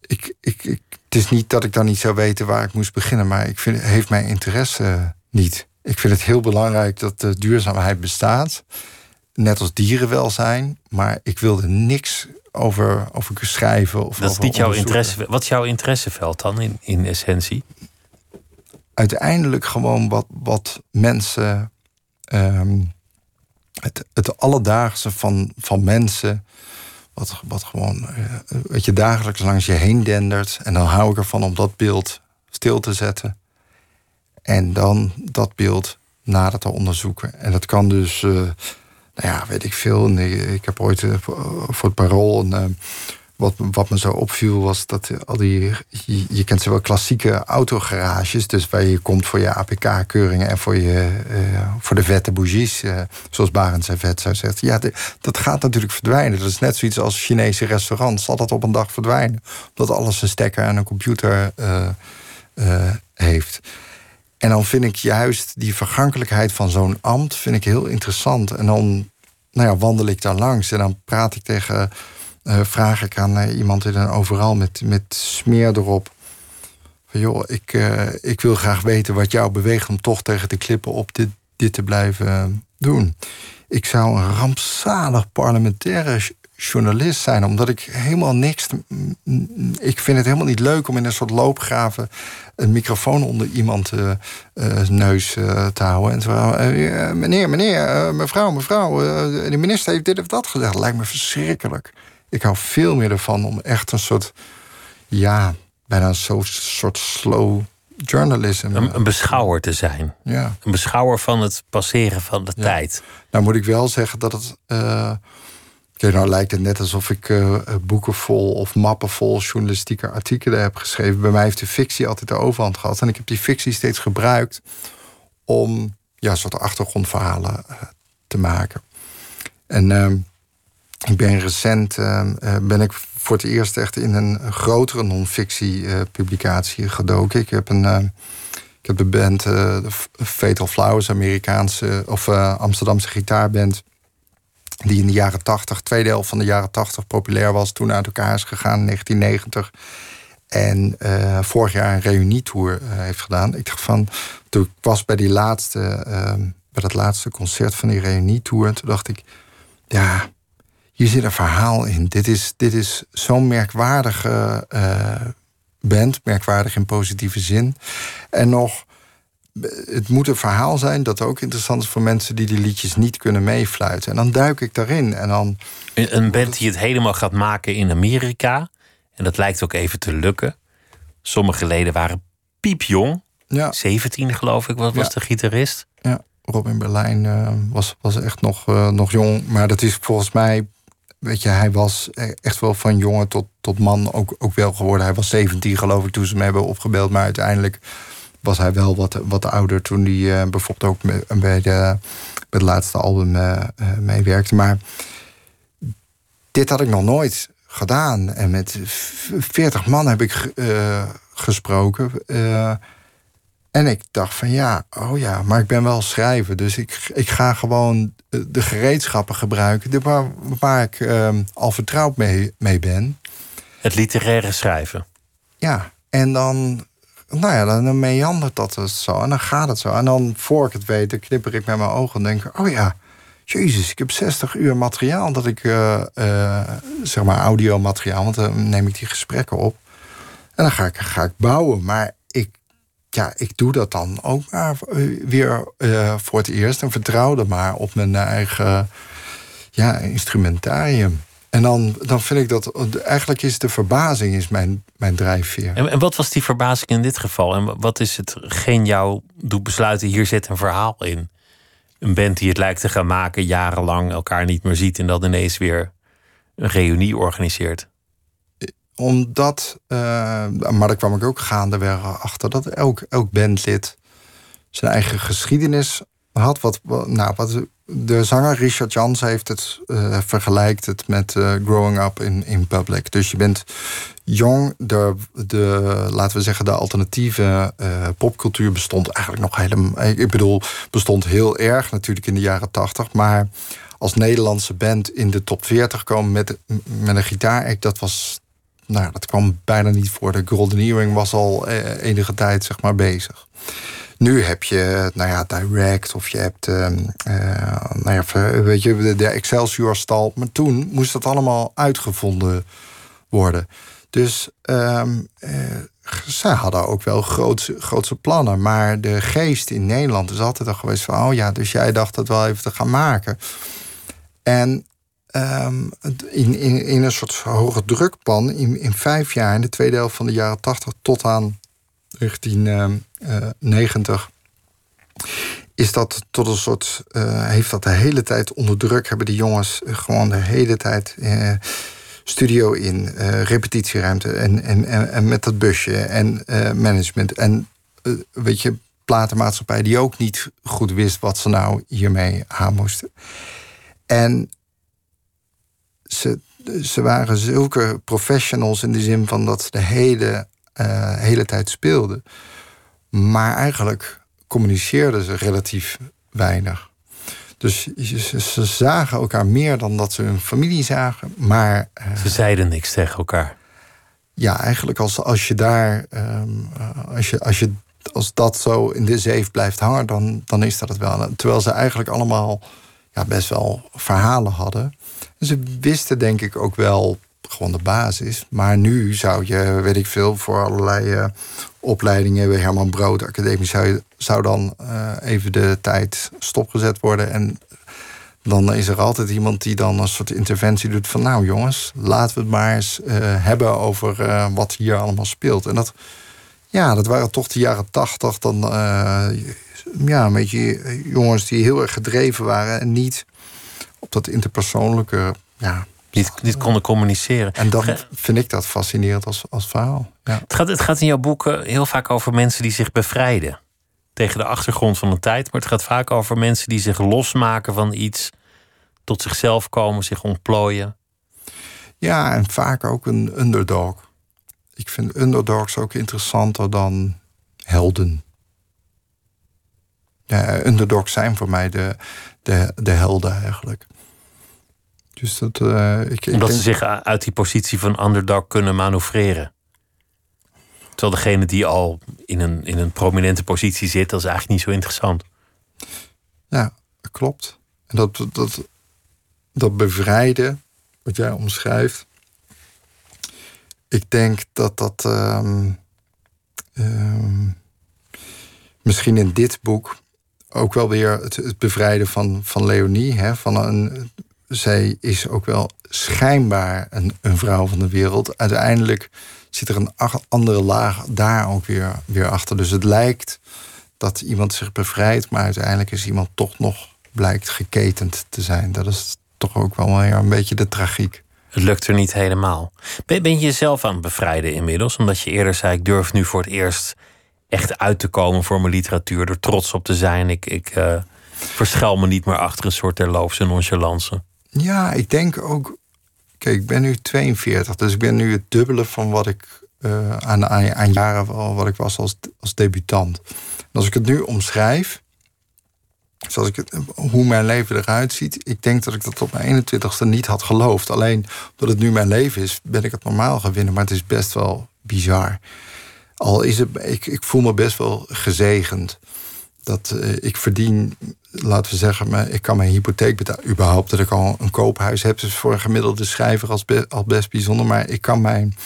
Ik, ik, ik, het is niet dat ik dan niet zou weten waar ik moest beginnen, maar ik vind, heeft mijn interesse niet. Ik vind het heel belangrijk dat de duurzaamheid bestaat. Net als dierenwelzijn. Maar ik wilde niks over, over schrijven. Of dat is niet jouw interesse. Wat is jouw interesseveld dan in, in essentie? Uiteindelijk gewoon wat, wat mensen. Um, het, het alledaagse van, van mensen. Wat, wat gewoon. Uh, wat je dagelijks langs je heen dendert. En dan hou ik ervan om dat beeld stil te zetten. En dan dat beeld nader te onderzoeken. En dat kan dus. Uh, nou ja, weet ik veel. Ik heb ooit uh, voor het parool een wat, wat me zo opviel was dat al die. Je, kent ze wel klassieke autogarages. Dus waar je komt voor je APK-keuringen en voor, je, uh, voor de vette bougies. Uh, zoals Barend en vet zou zeggen. Ja, dat gaat natuurlijk verdwijnen. Dat is net zoiets als Chinese restaurants. Zal dat op een dag verdwijnen? Omdat alles een stekker en een computer uh, heeft. En dan vind ik juist die vergankelijkheid van zo'n ambt vind ik heel interessant. En dan nou ja, wandel ik daar langs en dan praat ik tegen uh, vraag ik aan uh, iemand in een overal met, met smeer erop. Van joh, ik, uh, ik wil graag weten wat jou beweegt om toch tegen de klippen op dit, dit te blijven doen. Ik zou een rampzalig parlementaire journalist zijn, omdat ik helemaal niks. Ik vind het helemaal niet leuk om in een soort loopgraven een microfoon onder iemand neus te houden. En zo, meneer, meneer, mevrouw, mevrouw, de minister heeft dit of dat gezegd. Lijkt me verschrikkelijk. Ik hou veel meer ervan om echt een soort, ja, bijna een soort slow journalism. Een, een, beschouwer te zijn. Ja. Een beschouwer van het passeren van de tijd. Nou moet ik wel zeggen dat het. Uh, Kijk, nou lijkt het net alsof ik uh, boeken vol of mappen vol journalistieke artikelen heb geschreven. Bij mij heeft de fictie altijd de overhand gehad. En ik heb die fictie steeds gebruikt om ja, soort achtergrondverhalen uh, te maken. En ehm, ik ben recent uh, ben ik voor het eerst echt in een grotere non-fictie uh, publicatie gedoken. Ik heb een uh, ik heb de band Fatal Flowers, Amerikaanse of Amsterdamse gitaarband. Die in de jaren 80, tweede helft van de jaren 80 populair was. Toen uit elkaar is gegaan in 1990. En vorig jaar een reunietour heeft gedaan. Ik dacht van, toen ik was bij die laatste, ehm, bij dat laatste concert van die reunietour. Toen dacht ik, ja, hier zit een verhaal in. Dit is, dit is zo'n merkwaardige uh, band, merkwaardig in positieve zin. En nog, het moet een verhaal zijn dat ook interessant is voor mensen die die liedjes niet kunnen meefluiten. En dan duik ik daarin. En dan, een band die het helemaal gaat maken in Amerika. En dat lijkt ook even te lukken. Sommige leden waren piepjong. Ja. 17 geloof ik was, was de gitarist. Ja, Robin Berlijn uh, was, was echt nog, uh, nog jong. Maar dat is volgens mij weet je, hij was echt wel van jongen tot, tot man ook, ook wel geworden. Hij was 17 geloof ik toen ze hem hebben opgebeld. Maar uiteindelijk was hij wel wat, wat ouder toen hij uh, bijvoorbeeld ook bij, de, het laatste album uh, meewerkte. Maar dit had ik nog nooit gedaan. En met 40 man heb ik gesproken. En ik dacht van ja, oh ja, maar ik ben wel schrijver. Dus ik, ik ga gewoon de gereedschappen gebruiken de waar, waar ik ehm, al vertrouwd mee, mee ben. Het literaire schrijven. Ja, en dan, nou ja, dan meandert dat het zo. En dan gaat het zo. En dan, voor ik het weet, dan knipper ik met mijn ogen en denk oh ja, jezus, ik heb 60 uur materiaal dat ik, uh, uh, zeg maar, audiomateriaal, want dan neem ik die gesprekken op. En dan ga ik, ga ik bouwen. Maar ja, ik doe dat dan ook maar eh, weer uh, voor het eerst en vertrouwde maar op mijn eigen ja, instrumentarium. En dan, dan vind ik dat eigenlijk is de verbazing is mijn, mijn drijfveer. En, en wat was die verbazing in dit geval? En wat is hetgeen jou doet besluiten, hier zit een verhaal in? Een band die het lijkt te gaan maken, jarenlang elkaar niet meer ziet en dan ineens weer een reunie organiseert omdat, uh, maar daar kwam ik ook gaandeweg achter, dat elk, elk bandlid zijn eigen geschiedenis had. Wat, nou, wat de zanger Richard Jans heeft het, uh, vergelijkt het met uh, growing up in, in public. Dus je bent jong, de, de, laten we zeggen, de alternatieve popcultuur bestond eigenlijk nog helemaal. Ik bedoel, bestond heel erg natuurlijk in de jaren tachtig, maar als Nederlandse band in de top 40 komen met, met een gitaar, dat was nou, dat kwam bijna niet voor. De Golden Earring was al eh, enige tijd zeg maar, bezig. Nu heb je, nou ja, Direct of je hebt, uh, nou ja, weet je, de Excelsior-stal. Maar toen moest dat allemaal uitgevonden worden. Dus um, zij hadden ook wel grootse, grootse plannen. Maar de geest in Nederland is altijd al geweest van... oh ja, dus jij dacht het wel even te gaan maken. En um, in, in, een soort hoge drukpan in, in vijf jaar, in de tweede helft van de jaren 80 tot aan 1990, is dat tot een soort. Uh, heeft dat de hele tijd onder druk, hebben die jongens gewoon de hele tijd. Studio in, repetitieruimte en, en, en, en, met dat busje en management. En weet je, platenmaatschappij die ook niet goed wist wat ze nou hiermee aan moesten. En ze, ze waren zulke professionals in de zin van dat ze de hele, uh, hele tijd speelden. Maar eigenlijk communiceerden ze relatief weinig. Dus ze, ze, zagen elkaar meer dan dat ze hun familie zagen. Maar, uh, ze zeiden niks tegen elkaar. Ja, eigenlijk als, als je daar. Um, als, je, als, je, als dat zo in de zeef blijft hangen, dan, dan is dat het wel. Terwijl ze eigenlijk allemaal ja, best wel verhalen hadden. Ze wisten denk ik ook wel gewoon de basis. Maar nu zou je, weet ik veel, voor allerlei uh, opleidingen bij Herman Brood Academie zou, zou dan uh, even de tijd stopgezet worden. En dan is er altijd iemand die dan een soort interventie doet van nou jongens, laten we het maar eens uh, hebben over wat hier allemaal speelt. En dat, ja, dat waren toch de jaren tachtig. Dan ja, een beetje jongens die heel erg gedreven waren en niet op dat interpersoonlijke. Ja, niet, niet konden communiceren. En dan vind ik dat fascinerend als, als verhaal. Ja. Het, gaat, het gaat in jouw boeken heel vaak over mensen die zich bevrijden. Tegen de achtergrond van de tijd. Maar het gaat vaak over mensen die zich losmaken van iets. Tot zichzelf komen, zich ontplooien. Ja, en vaak ook een underdog. Ik vind underdogs ook interessanter dan helden. Ja, underdogs zijn voor mij de, de, de helden eigenlijk. Dus dat, uh, ik, Omdat ik ze zich uit die positie van underdog kunnen manoeuvreren. Terwijl degene die al in een, in een prominente positie zit, dat is eigenlijk niet zo interessant. Ja, klopt. En dat, dat, dat bevrijden, wat jij omschrijft. Ik denk dat dat um, um, misschien in dit boek ook wel weer het, bevrijden van, van Leonie. Hè, van een, zij is ook wel schijnbaar een, een vrouw van de wereld. Uiteindelijk zit er een andere laag daar ook weer, weer achter. Dus het lijkt dat iemand zich bevrijdt, maar uiteindelijk is iemand toch nog blijkt geketend te zijn. Dat is toch ook wel een beetje de tragiek. Het lukt er niet helemaal. Ben je jezelf aan het bevrijden inmiddels? Omdat je eerder zei: ik durf nu voor het eerst echt uit te komen voor mijn literatuur, er trots op te zijn. Ik, ik uh, verschuil me niet meer achter een soort terloofse nonchalance. Ja, ik denk ook. Kijk, ik ben nu 42, dus ik ben nu het dubbele van wat ik eh, aan, aan, jaren wat ik was als, als debutant. En als ik het nu omschrijf, zoals ik het, hoe mijn leven eruit ziet, ik denk dat ik dat op mijn 21ste niet had geloofd. Alleen omdat het nu mijn leven is, ben ik het normaal gaan winnen. Maar het is best wel bizar. Al is het, ik, ik voel me best wel gezegend. Dat eh, ik verdien, laten we zeggen, maar ik kan mijn hypotheek betalen. Überhaupt dat ik al een koophuis heb, is voor een gemiddelde schrijver als al best bijzonder. Maar ik kan mijn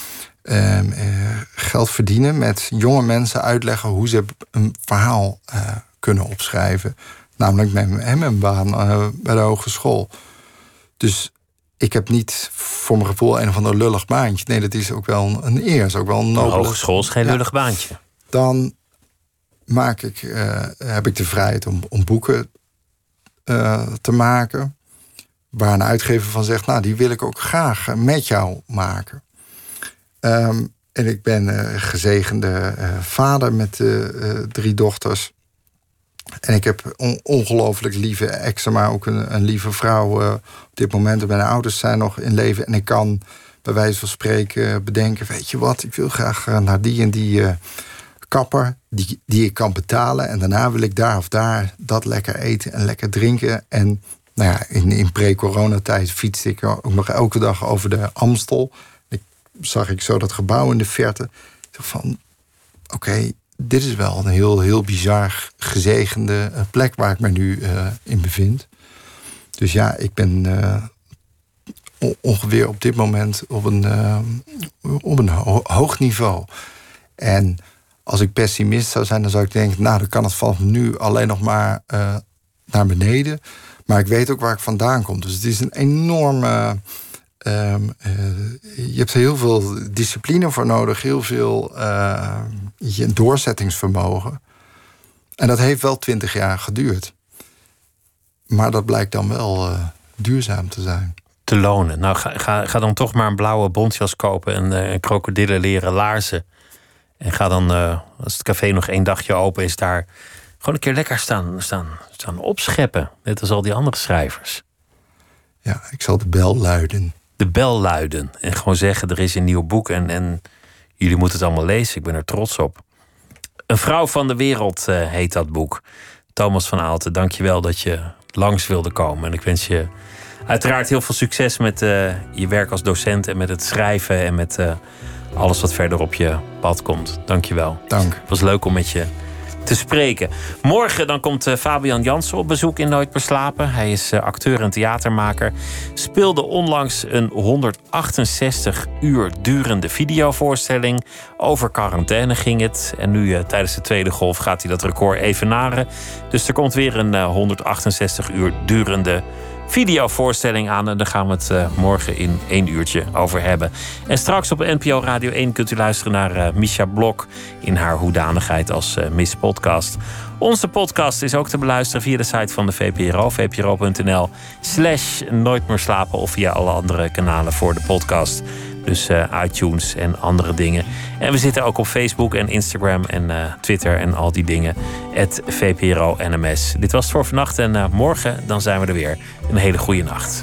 ehm, eh, geld verdienen met jonge mensen uitleggen hoe ze een verhaal eh, kunnen opschrijven. Namelijk met mijn, baan bij de hogeschool. Dus ik heb niet voor mijn gevoel een of ander lullig baantje. Nee, dat is ook wel een, eer. is ook wel een nobele... hogeschool is geen lullig baantje. Dan maak ik, eh, heb ik de vrijheid om, om boeken eh, te maken. Waar een uitgever van zegt, nou, die wil ik ook graag met jou maken. Ehm, en ik ben eh, gezegende vader met drie dochters. En ik heb on- ongelooflijk lieve exen, maar ook een, een lieve vrouw eh, op dit moment. Mijn ouders zijn nog in leven. En ik kan bij wijze van spreken bedenken: weet je wat, ik wil graag eh, naar die en die eh, kapper, die, die ik kan betalen. En daarna wil ik daar of daar dat lekker eten en lekker drinken. En nou ja, in, in pre-coronatijd fietste ik ook nog elke dag over de Amstel. Ik zag ik zo dat gebouw in de verte. Ik dacht van, oké, dit is wel een heel, heel bizar gezegende eh, plek waar ik me nu eh, in bevind. Dus ja, ik ben eh, on- ongeveer op dit moment op een, op een ho- hoog niveau. En als ik pessimist zou zijn, dan zou ik denken... nou, dan kan het van nu alleen nog maar naar beneden. Maar ik weet ook waar ik vandaan kom. Dus het is een enorme... ehm, eh, je hebt er heel veel discipline voor nodig. Heel veel eh, je doorzettingsvermogen. En dat heeft wel twintig jaar geduurd. Maar dat blijkt dan wel eh, duurzaam te zijn. te lonen. Nou, ga, ga, ga dan toch maar een blauwe bontjas kopen en eh krokodillen leren laarzen. En ga dan, als het café nog één dagje open is, daar gewoon een keer lekker staan, staan, staan opscheppen. Net als al die andere schrijvers. Ja, ik zal de bel luiden. De bel luiden en gewoon zeggen: er is een nieuw boek en, en jullie moeten het allemaal lezen. Ik ben er trots op. Een vrouw van de wereld eh, heet dat boek. Thomas van Aalten, dank je wel dat je langs wilde komen. En ik wens je uiteraard heel veel succes met eh, je werk als docent en met het schrijven en met eh, alles wat verder op je pad komt. Dank je wel. Dank. Het was leuk om met je te spreken. Morgen dan komt eh, Fabian Jansen op bezoek in Nooit meer slapen. Hij is eh, acteur en theatermaker. Speelde onlangs een 168 uur durende videovoorstelling. Over quarantaine ging het. En nu eh, tijdens de tweede golf gaat hij dat record evenaren. Dus er komt weer een eh, 168 uur durende videovoorstelling aan. En daar gaan we het eh, morgen in één uurtje over hebben. En straks op NPO Radio 1 kunt u luisteren naar eh Misha Blok in haar hoedanigheid als eh, Miss Podcast. Onze podcast is ook te beluisteren via de site van de VPRO, vpro.nl slash nooit meer slapen of via alle andere kanalen voor de podcast. Dus eh, iTunes en andere dingen. En we zitten ook op Facebook en Instagram en eh, Twitter en al die dingen. Het VPRO NMS. Dit was het voor vannacht en eh, morgen dan zijn we er weer. Een hele goede nacht.